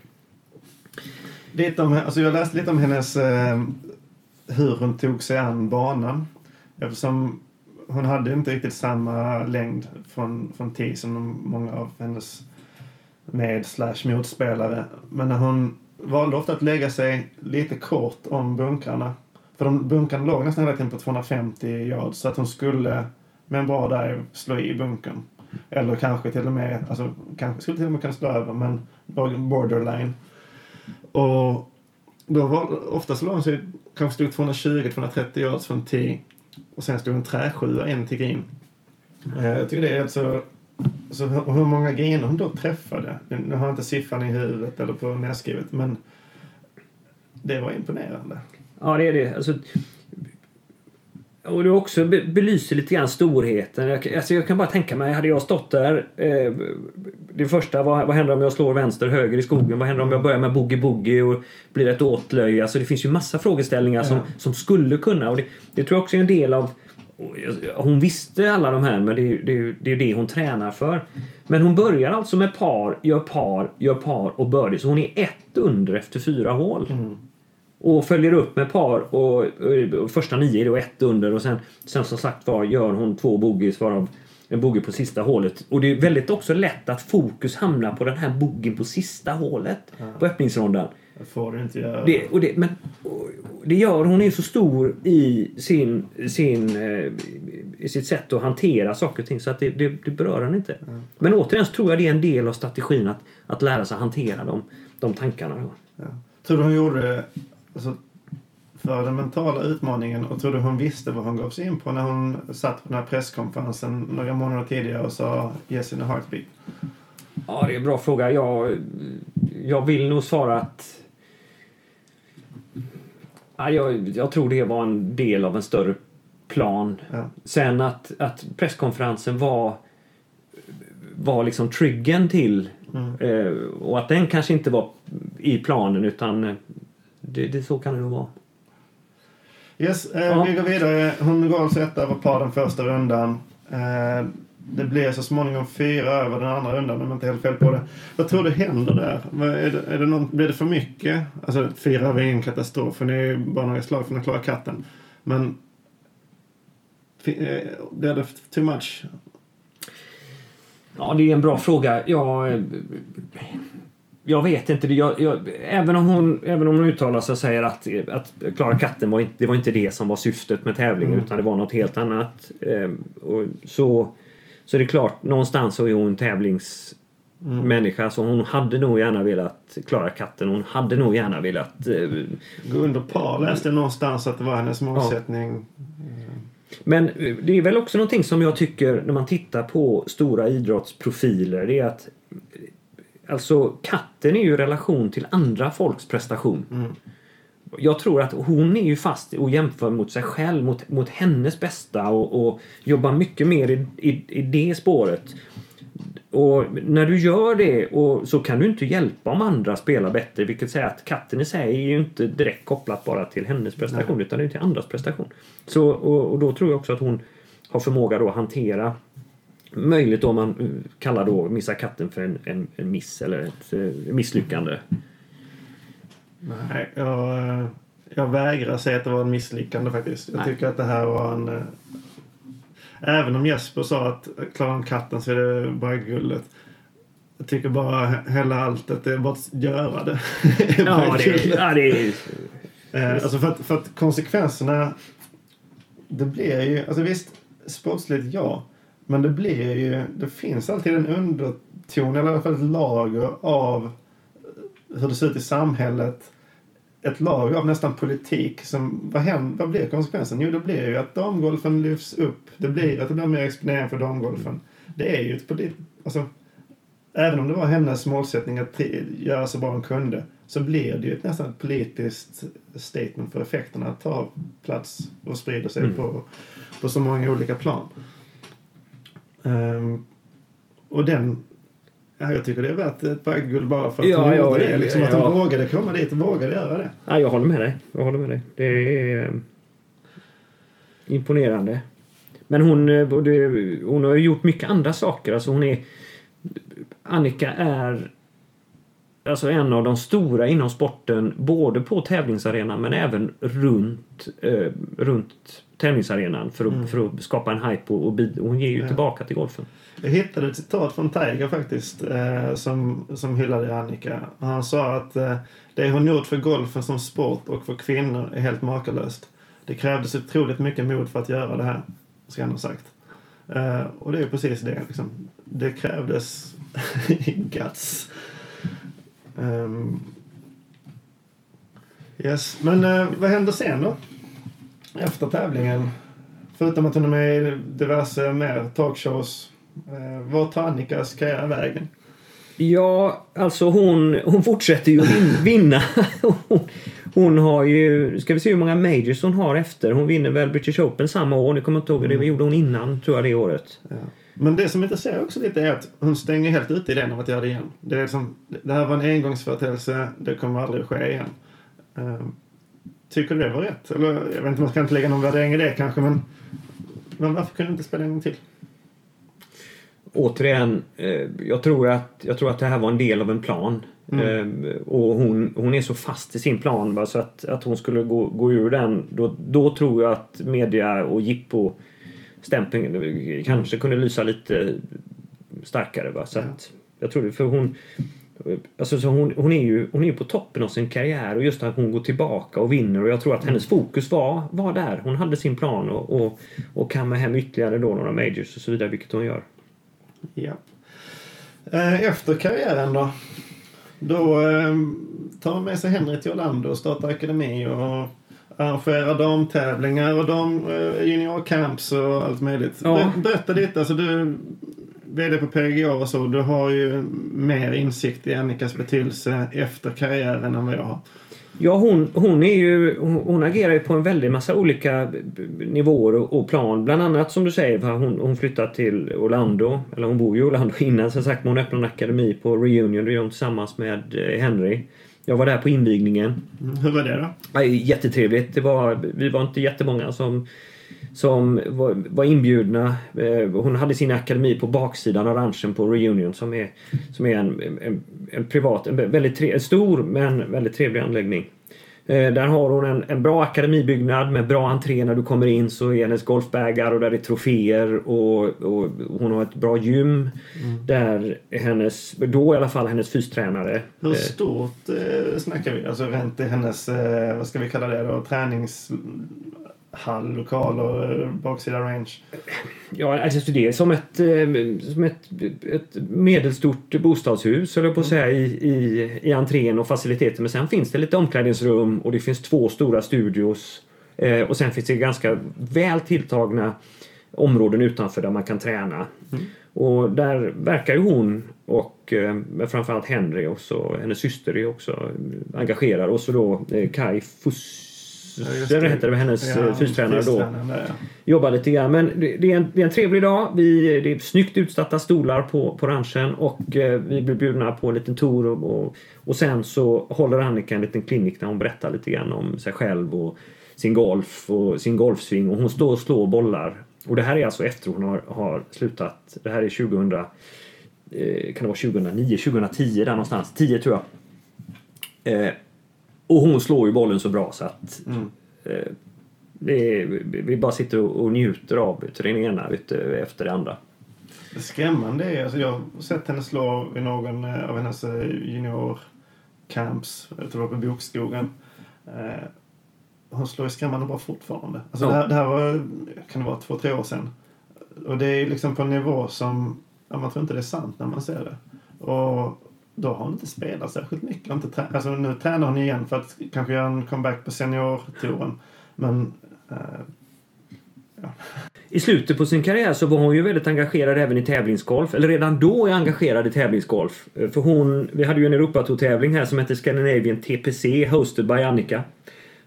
Lite om, alltså jag läste lite om hennes eh, hur hon tog sig an banan. Eftersom hon hade inte riktigt samma längd från, från tee som många av hennes med slash motspelare. Men hon valde ofta att lägga sig lite kort om bunkrarna. För de bunkrarna låg nästan hela tiden på 250 yards så att hon skulle med en bra dive slå i bunkern. Eller kanske till och med, alltså kanske skulle till och med kunna slå över men borderline. Och då var, ofta så låg hon sig, kanske stod 220-230 yards från tee. Och sen stod en träsjua in till green. Jag tycker det är alltså... Så hur, hur många greener hon då träffade. Nu har jag inte siffran i huvudet eller på nedskrivet men... det var imponerande. Ja, det är det. Alltså, och det också be- belyser lite grann storheten. Jag, alltså jag kan bara tänka mig, hade jag stått där. Eh, det första, vad, vad händer om jag slår vänster, höger i skogen? Vad händer om jag börjar med boogie-boogie och blir ett åtlöje? Alltså det finns ju massa frågeställningar som, som skulle kunna. Och det, det tror jag också är en del av hon visste alla de här, men det är, det, är, det är det hon tränar för. Men hon börjar alltså med par, gör par, gör par och birdie. Så hon är ett under efter fyra hål. Och följer upp med par och, och första nio är då ett under och sen, sen som sagt var gör hon två bogeys varav en bogey på sista hålet. Och det är väldigt också lätt att fokus hamnar på den här bogeyn på sista hålet på öppningsrondan. Det får inte göra. Det, och det, men, och det gör hon är så stor i sin, sin, eh, i sitt sätt att hantera saker och ting så att det, det, det berör henne inte. Men återigen så tror jag det är en del av strategin att, att lära sig hantera de, de tankarna. Ja. Tror du hon gjorde det alltså, för den mentala utmaningen och tror du hon visste vad hon gav sig in på när hon satt på den här presskonferensen några månader tidigare och sa yes in a heartbeat? Ja, det är en bra fråga. Jag, jag vill nog svara att jag, jag tror det var en del av en större plan. Ja. Sen att, att presskonferensen var var liksom triggern till eh, och att den kanske inte var i planen utan eh, det, det, så kan det nog vara. Yes, eh, Ja. vi går vidare. Hon går alltså etta över par den första rundan. Eh, det blir så småningom fyra över den andra rundan om jag inte helt fel på det. Vad tror du händer där? Är det, är det någon, blir det för mycket? Alltså fyra över är ingen katastrof för ni är ju bara några slag från att klara katten. Men eh, blir det too much? Ja, det är en bra fråga. Jag, jag vet inte. Jag, jag, även, om hon, även om hon uttalar sig och säger att, att klara katten var inte, det var inte det som var syftet med tävlingen utan det var något helt annat. Eh, och så, så det är klart, någonstans så är hon tävlingsmänniska så hon hade nog gärna velat klara katten. Hon hade nog gärna velat eh, Gå under par läste jag någonstans att det var hennes målsättning. Men eh, det är väl också någonting som jag tycker när man tittar på stora idrottsprofiler. Det är att eh, alltså katten är ju i relation till andra folks prestation. Jag tror att hon är ju fast och jämför mot sig själv, mot, mot hennes bästa och, och jobbar mycket mer i, i, i det spåret. Och när du gör det och så kan du inte hjälpa om andra spelar bättre. Vilket säger att katten i sig är ju inte direkt kopplat bara till hennes prestation utan det är till andras prestation. Så, och, och då tror jag också att hon har förmåga då att hantera möjligt då man eh, kallar då missa katten för en, en, en miss eller ett eh, misslyckande. Nej, jag, eh, jag vägrar säga att det var en misslyckande faktiskt. Jag Nej. tycker att det här var en... eh, Även om Jesper sa att klarar han katten så är det bara guldet. Jag tycker bara he- hela alltet, det är bara att göra det. Ja, det, ja, det är... Eh, alltså för att, för att konsekvenserna... Det blir ju... Alltså visst, sportsligt ja. Men det blir ju... Det finns alltid en underton, eller i alla fall ett lager av hur det ser ut i samhället. Ett lager av nästan politik. Som, vad, händer, vad blir konsekvensen? Jo, det blir ju att damgolfen lyfts upp. Det blir att det blir mer exponering för damgolfen. Det är ju ett polit... Alltså, även om det var hennes målsättning att göra så bra hon kunde så blir det ju ett nästan ett politiskt statement för effekterna att ta plats och sprida sig Mm. på, på så många olika plan. Ehm, och den... Ja, jag tycker det är värt ett bagguld bara för att Ja, ja, gjorde det. det- Liksom att ja. hon vågade komma dit och vågade göra det. Ja, jag håller med dig. Jag håller med dig. Det är eh, imponerande. Men hon, eh, hon har ju gjort mycket andra saker. Alltså hon är... Annika är alltså en av de stora inom sporten, både på tävlingsarenan men även runt, eh, runt tävlingsarenan för att, för att skapa en hype och, och bid- hon ger ju Ja. tillbaka till golfen. Jag hittade ett citat från Tiger faktiskt eh, som, som hyllade Annika. Han sa att eh, det hon gjort för golfen som sport och för kvinnor är helt makalöst. Det krävdes otroligt mycket mod för att göra det här, ska han ha sagt. Eh, och det är precis det. Liksom. Det krävdes guts. Ehm, yes, men eh, vad händer sen då? Efter tävlingen? Förutom att hon är med i diverse mer talkshows. Eh, vad tar Annikas karriär vägen? Ja, alltså hon, hon fortsätter ju vinna. hon, hon har ju, ska vi se hur många majors hon har efter. Hon vinner väl British Open samma år. Ni kommer inte ihåg, det gjorde hon innan tror jag det året. Ja. Men det som intresserar också lite är att hon stänger helt ute idén om att göra det igen. Det, är som, det här var en engångsföreteelse, det kommer aldrig ske igen. Tycker du det var rätt? Eller, jag vet inte, man ska inte lägga någon värdering i det kanske, men, men varför kunde du inte spela en gång till? Återigen, eh, jag, tror att, jag tror att det här var en del av en plan. Mm. Eh, och hon, hon är så fast i sin plan va, så att, att hon skulle gå, gå ur den. Då, då tror jag att media och jippo stämpeln kanske kunde lysa lite starkare. Va? Så att, jag tror det, för hon, alltså, så hon, hon, är ju, hon är på toppen av sin karriär och just att hon går tillbaka och vinner och jag tror att hennes fokus var, var där. Hon hade sin plan och, och, och kamma hem ytterligare då några majors och så vidare, vilket hon gör. Ja. Eh, efter karriären då? Då eh, tar man med sig Henry till Orlando och startar akademi och arrangerar damtävlingar och dam, eh, juniorcamps och allt möjligt. Ja. Berätta lite, alltså du VD på PGA och så, du har ju mer insikt i Annikas betydelse efter karriären än vad jag har. Ja, hon, hon, är ju, hon, hon agerar ju på en väldig massa olika nivåer och, och plan. Bland annat som du säger, hon, hon flyttat till Orlando. Eller hon bor ju i Orlando innan som sagt. Men hon öppnade en akademi på Reunion. Det gör hon tillsammans med eh, Henry. Jag var där på invigningen. Mm, hur var det då? jättetrevligt. Det var, vi var inte jättemånga som, som var, inbjudna. Eh, hon hade sin akademi på baksidan av ranchen på Reunion som är, som är en, en, en privat, en väldigt tre, stor men väldigt trevlig anläggning. Eh, där har hon en, en bra akademibyggnad med bra entré när du kommer in så är hennes golfbägar och där är troféer och, och hon har ett bra gym. Mm. Där hennes, då i alla fall hennes fystränare. Hur eh, stort eh, snackar vi? Alltså rent i hennes, eh, vad ska vi kalla det då, tränings hall, lokal och eh, baksida range? Ja, alltså det är som ett, eh, som ett, ett medelstort bostadshus, höll jag på att säga, i, i, i entrén och faciliteter. Men sen finns det lite omklädningsrum och det finns två stora studios. Eh, och sen finns det ganska väl tilltagna områden utanför där man kan träna. Mm. Och där verkar ju hon och eh, framförallt Henry och så, hennes syster är också engagerad och så då eh, Kai Fuss Ja, det heter det, hennes ja, fystränare då. Ja. Jobbar lite grann. Men det, det, är en, det är en trevlig dag. Vi, det är snyggt utsatta stolar på, på ranchen och eh, vi blir bjudna på en liten tour. Och, och, och, sen så håller Annika en liten klinik där hon berättar lite grann om sig själv och sin golf och sin golfsving. Och hon står och slår bollar. Och det här är alltså efter hon har, har slutat. Det här är 2000 eh, kan det vara 2009, 2010 där någonstans. 10 tror jag. Eh, och hon slår ju bollen så bra så att mm. eh, är, vi bara sitter och, njuter av det ena efter det andra. Det skrämmande är, alltså jag har sett henne slå i någon eh, av hennes eh, juniorcamps, jag tror det var på Bokskogen. Eh, hon slår ju skrämmande bra fortfarande. Alltså ja. det, här, det här var, kan det vara, två, tre år sedan. Och det är liksom på en nivå som, ja, man tror inte det är sant när man ser det. Och då har hon inte spelat särskilt mycket. Inte trä alltså, nu tränar hon igen för att kanske göra en comeback på seniortouren. Men... Uh, ja. I slutet på sin karriär så var hon ju väldigt engagerad även i tävlingsgolf. Eller redan då är engagerad i tävlingsgolf. Eh, för hon, vi hade ju en Europatour-tävling här som hette Scandinavian TPC, hosted by Annika.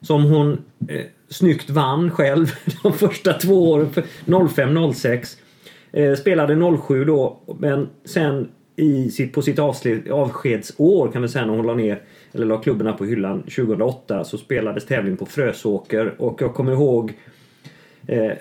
Som hon eh, snyggt vann själv de första två åren, 05-06. Eh, spelade 07 då, men sen i sitt, på sitt avskedsår kan vi säga när hon la ner eller la klubborna på hyllan 2008 så spelades tävling på Frösåker och jag kommer ihåg eh,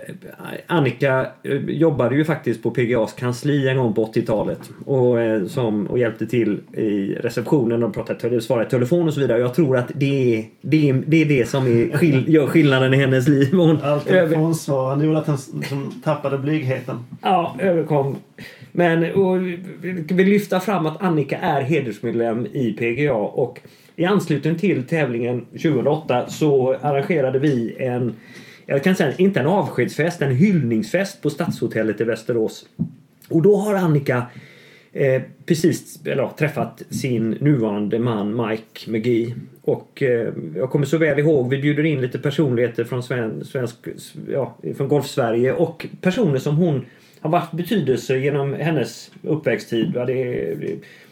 Annika eh, jobbade ju faktiskt på PGAs kansli en gång på 80-talet och, eh, som, och hjälpte till i receptionen och pratade, svarade i telefon och så vidare. Jag tror att det är det, är, det, är det som är skill, gör skillnaden i hennes liv. Hon Allt telefonsvarande gjorde att hon tappade blygheten. Ja, överkom men och, vill lyfta fram att Annika är hedersmedlem i PGA och i anslutning till tävlingen 2008 så arrangerade vi en jag kan säga inte en avskedsfest, en hyllningsfest på Stadshotellet i Västerås. Och då har Annika eh, precis eller, träffat sin nuvarande man Mike McGee. Och eh, jag kommer så väl ihåg, vi bjuder in lite personligheter från sven, svensk ja, från Golf-Sverige och personer som hon har varit betydelse genom hennes uppväxttid. Det är,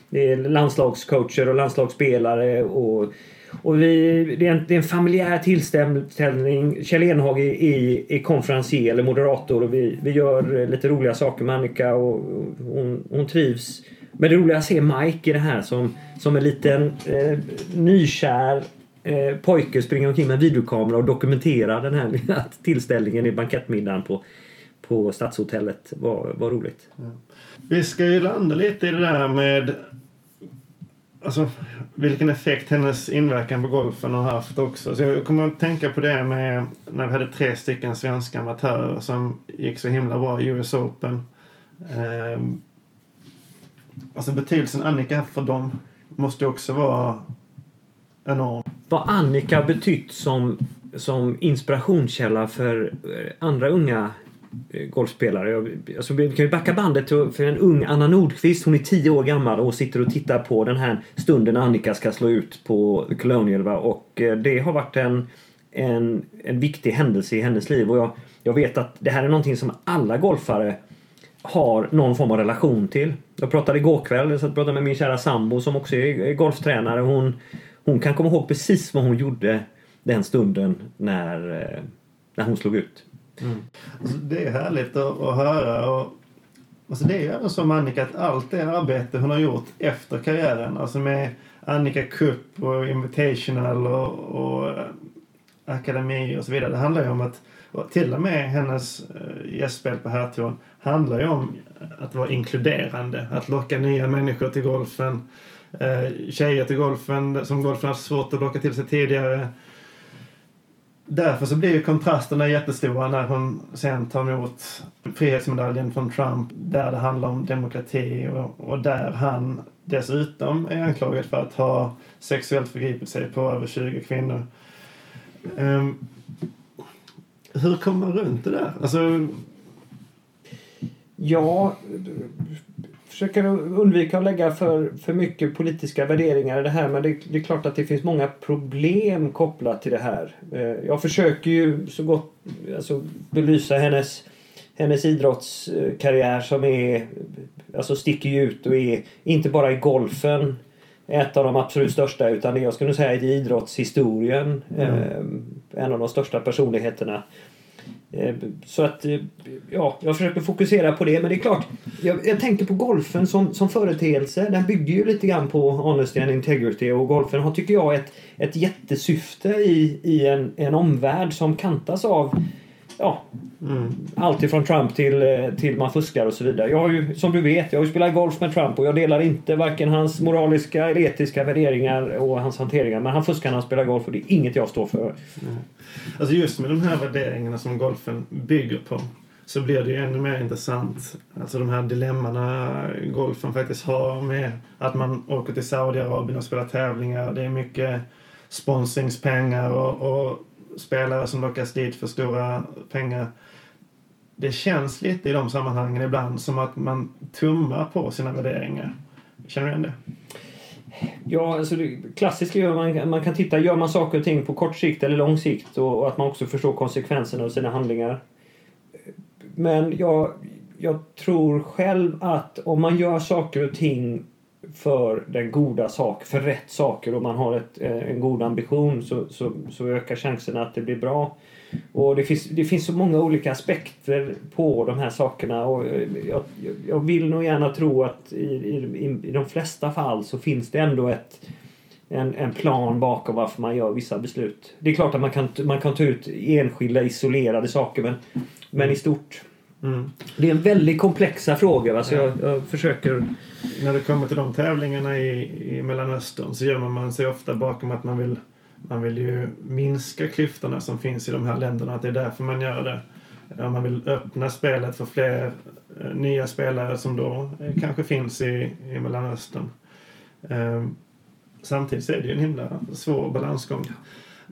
det är landslagscoacher och landslagsspelare och, och vi, det, är en, det är en familjär tillställning. Kjell Enhag är, är, är konferencier eller moderator och vi, vi gör eh, lite roliga saker med Annika och, och hon, hon trivs. Men det roliga är att se Mike i det här som, som en liten eh, nykär eh, pojke springer omkring med videokamera och dokumenterar den här tillställningen i bankettmiddagen på, på Stadshotellet. Var, var roligt. Ja. Vi ska ju landa lite i det där med alltså, vilken effekt hennes inverkan på golfen har haft också. Så jag kommer att tänka på det med när vi hade tre stycken svenska amatörer som gick så himla bra i US Open. Eh, alltså betydelsen Annika haft för dem måste också vara enorm. Vad Annika betytt som, som inspirationskälla för andra unga Eh, golfspelare. Jag, alltså, vi kan ju backa bandet för en ung Anna Nordqvist. Hon är 10 år gammal och sitter och tittar på den här stunden Annika ska slå ut på Colonial. Va? Och eh, det har varit en, en, en viktig händelse i hennes liv. Och jag, jag vet att det här är någonting som alla golfare har någon form av relation till. Jag pratade igår kväll jag pratade med min kära sambo som också är golftränare. Hon, hon kan komma ihåg precis vad hon gjorde den stunden när, eh, när hon slog ut. Mm. Alltså, det är härligt att, att höra. Och, alltså, det är ju även så med Annika att allt det arbete hon har gjort efter karriären, alltså med Annika Cup och Invitational och, och eh, akademi och så vidare. Det handlar ju om att, till och med hennes eh, gästspel på Herrtouren handlar ju om att vara inkluderande, att locka nya människor till golfen. Eh, tjejer till golfen som golfen har svårt att locka till sig tidigare därför så blir ju kontrasterna jättestora när hon sen tar emot frihetsmedaljen från Trump där det handlar om demokrati och, och där han dessutom är anklagad för att ha sexuellt förgripit sig på över 20 kvinnor. Um, hur kommer man runt det där? Alltså... Ja, försöker undvika att lägga för, för mycket politiska värderingar i det här men det, det, är klart att det finns många problem kopplat till det här. Eh, jag försöker ju så gott alltså, belysa hennes, hennes idrottskarriär som är alltså sticker ut och är inte bara i golfen ett av de absolut största utan det jag skulle säga i idrottshistorien. Mm. Eh, en av de största personligheterna. Eh, så att, eh, ja, jag försöker fokusera på det. Men det är klart, jag, jag, tänker på golfen som, som företeelse. Den bygger ju lite grann på honesty and integrity och golfen har, tycker jag, ett, ett jättesyfte i, i en, en omvärld som kantas av ja, mm. allt ifrån Trump till, eh, till man fuskar och så vidare. Jag har ju, som du vet, jag har ju spelat golf med Trump och jag delar inte varken hans moraliska eller etiska värderingar och hans hanteringar. Men han fuskar när han spelar golf och det är inget jag står för. Mm. Alltså just med de här värderingarna som golfen bygger på så blir det ju ännu mer intressant. Alltså de här dilemmana golfen faktiskt har med att man åker till Saudiarabien och spelar tävlingar. Det är mycket sponsringspengar och, och spelare som lockas dit för stora pengar. Det känns lite i de sammanhangen ibland som att man tummar på sina värderingar. Känner du igen det? Ja, alltså det klassiska är man, man kan titta, gör man saker och ting på kort sikt eller lång sikt och, och att man också förstår konsekvenserna av sina handlingar. Men jag, jag tror själv att om man gör saker och ting för den goda sak, för rätt saker och man har ett, eh, en god ambition så, så, så ökar chanserna att det blir bra. Och det finns, det finns så många olika aspekter på de här sakerna och eh, jag, jag vill nog gärna tro att i, i, i de flesta fall så finns det ändå ett, en, en plan bakom varför man gör vissa beslut. Det är klart att man kan, man kan ta ut enskilda isolerade saker men, men i stort Mm. Det är en väldigt komplexa fråga. Va? Så jag, jag, försöker... När det kommer till de tävlingarna i, i Mellanöstern så gömmer man sig ofta bakom att man vill, man vill ju minska klyftorna som finns i de här länderna. Att det är därför man gör det. Man vill öppna spelet för fler eh, nya spelare som då eh, kanske finns i, i Mellanöstern. Eh, samtidigt är det ju en himla svår balansgång.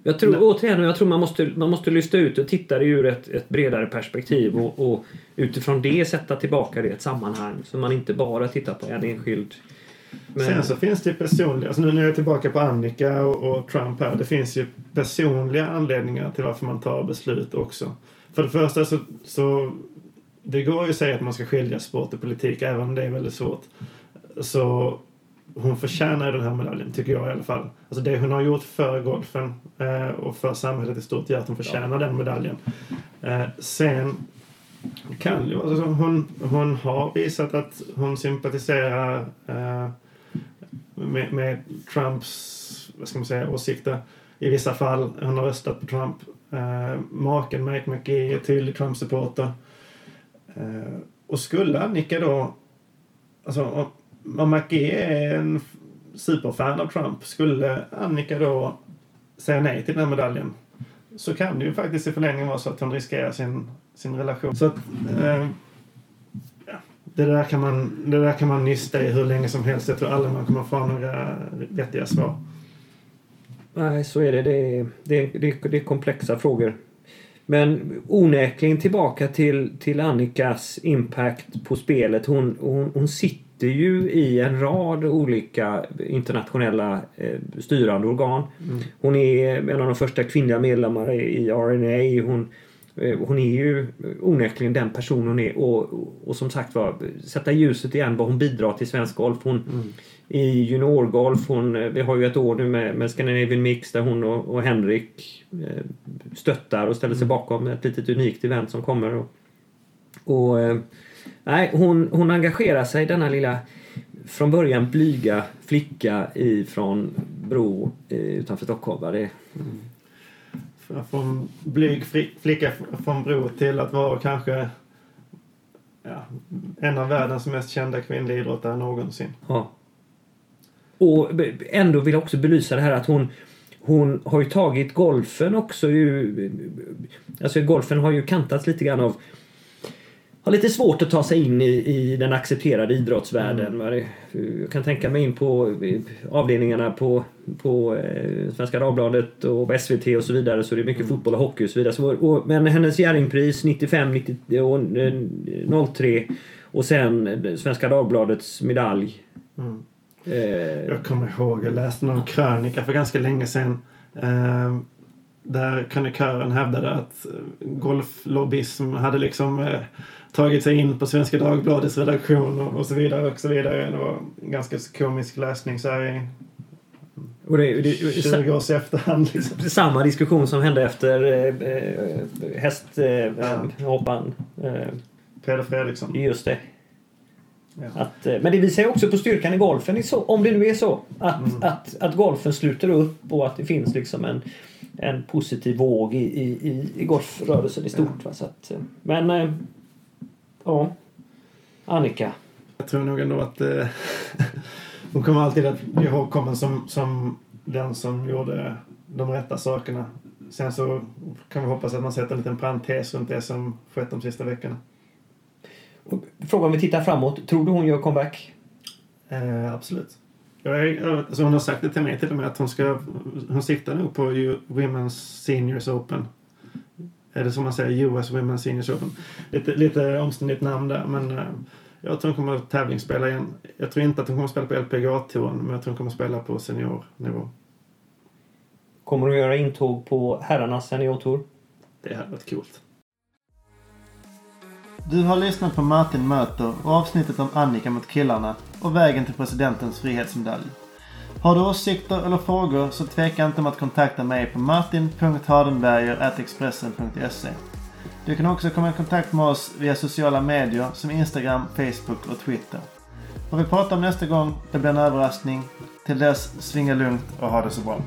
Jag tror, återigen, jag tror man måste, man måste lyfta ut och titta det ur ett, ett bredare perspektiv och, och, utifrån det sätta tillbaka det i ett sammanhang så man inte bara tittar på en enskild men... Sen så finns det personliga, alltså nu när jag är tillbaka på Annika och, och, Trump här. Det finns ju personliga anledningar till varför man tar beslut också. För det första så, så det går ju att säga att man ska skilja sport och politik även om det är väldigt svårt. Så hon förtjänar den här medaljen, tycker jag i alla fall. Alltså det hon har gjort för golfen eh, och för samhället i stort gör att hon förtjänar den medaljen. Eh, sen kan ju, alltså hon, hon har visat att hon sympatiserar eh, med, med Trumps, vad ska man säga, åsikter i vissa fall. Hon har röstat på Trump. Eh, maken Mike McGee är tydlig Trump-supporter. Eh, och skulle Annika då, alltså om, om McGee är en superfan av Trump, skulle Annika då säga nej till den här medaljen så kan det ju faktiskt i förlängningen vara så att hon riskerar sin, sin relation. Så att, eh, ja, det, där kan man, det där kan man nysta i hur länge som helst. Jag tror aldrig man kommer få några vettiga svar. Nej, så är det. Det är, det, det, det är komplexa frågor. Men onekligen tillbaka till, till Annikas impact på spelet. Hon, hon, hon sitter ju i en rad olika internationella eh, styrande organ. Mm. Hon är en av de första kvinnliga medlemmarna i RNA. Hon, eh, hon är ju onekligen den person hon är och, och, och som sagt var sätta ljuset igen vad hon bidrar till svensk golf. Hon, Mm. i juniorgolf. Hon, eh, vi har ju ett år nu med, med Scandinavian Mix där hon och, och Henrik eh, stöttar och ställer sig bakom ett litet unikt event som kommer. Och, och eh, nej, hon, hon engagerar sig, denna lilla från början blyga flicka ifrån Bro utanför Stockholm. Det, Från blyg flicka från Bro till att vara kanske ja, en av världens mest kända kvinnliga idrottare någonsin. Ja. Och ändå vill jag också belysa det här att hon hon har ju tagit golfen också ju, Alltså golfen har ju kantats lite grann av har lite svårt att ta sig in i, i den accepterade idrottsvärlden. Det- Jag kan tänka mig in på eh, avdelningarna på, på eh, Svenska Dagbladet och SVT och så vidare så det är mycket fotboll och hockey och så vidare. Så, och, men hennes Jerringpris 95 90, och, eh, 03 och sen eh, Svenska Dagbladets medalj Mm. Eh, Jag kommer ihåg, jag läste någon krönika för ganska länge sedan. Eh, där krönikören hävdade att eh, golflobbyism hade liksom eh, tagit sig in på Svenska Dagbladets redaktion och, så vidare och så vidare. Det var en ganska komisk läsning så här i och det, det, 20 års efterhand. Liksom. samma diskussion som hände efter eh, eh, hästhopparen. Eh, Ja. hoppan. eh, Peder Fredriksson. just det. Ja. Att, eh, men det visar ju också på styrkan i golfen, om det nu är så. Att, Mm. att, att golfen sluter upp och att det finns liksom en, en positiv våg i, i, i, golfrörelsen i stort. Va? Så att, eh, men, eh, ja. Annika. Jag tror nog ändå att eh, hon kommer alltid att bli ihågkommen som, som den som gjorde de rätta sakerna. Sen så kan vi hoppas att man sätter en liten parentes runt det som skett de sista veckorna. Och Frågan om vi tittar framåt. Tror du hon gör comeback? Eh, absolut. Jag är, alltså hon har sagt det till mig till och med att hon ska... Hon siktar nog på Women's Seniors Open. Är det som man säger? US Women's Seniors Open. Lite, lite omständigt namn där men eh, jag tror hon kommer att tävlingsspela igen. Jag tror inte att hon kommer att spela på LPGA-touren men jag tror hon kommer att spela på seniornivå. Kommer hon göra intåg på herrarnas seniortour? Det hade varit coolt. Du har lyssnat på Martin möter och avsnittet om Annika mot killarna och vägen till presidentens frihetsmedalj. Har du åsikter eller frågor så tveka inte om att kontakta mig på martin.hardenberger.expressen.se Du kan också komma i kontakt med oss via sociala medier som Instagram, Facebook och Twitter. Vad vi pratar om nästa gång, det blir en överraskning. Till dess, svinga lugnt och ha det så bra.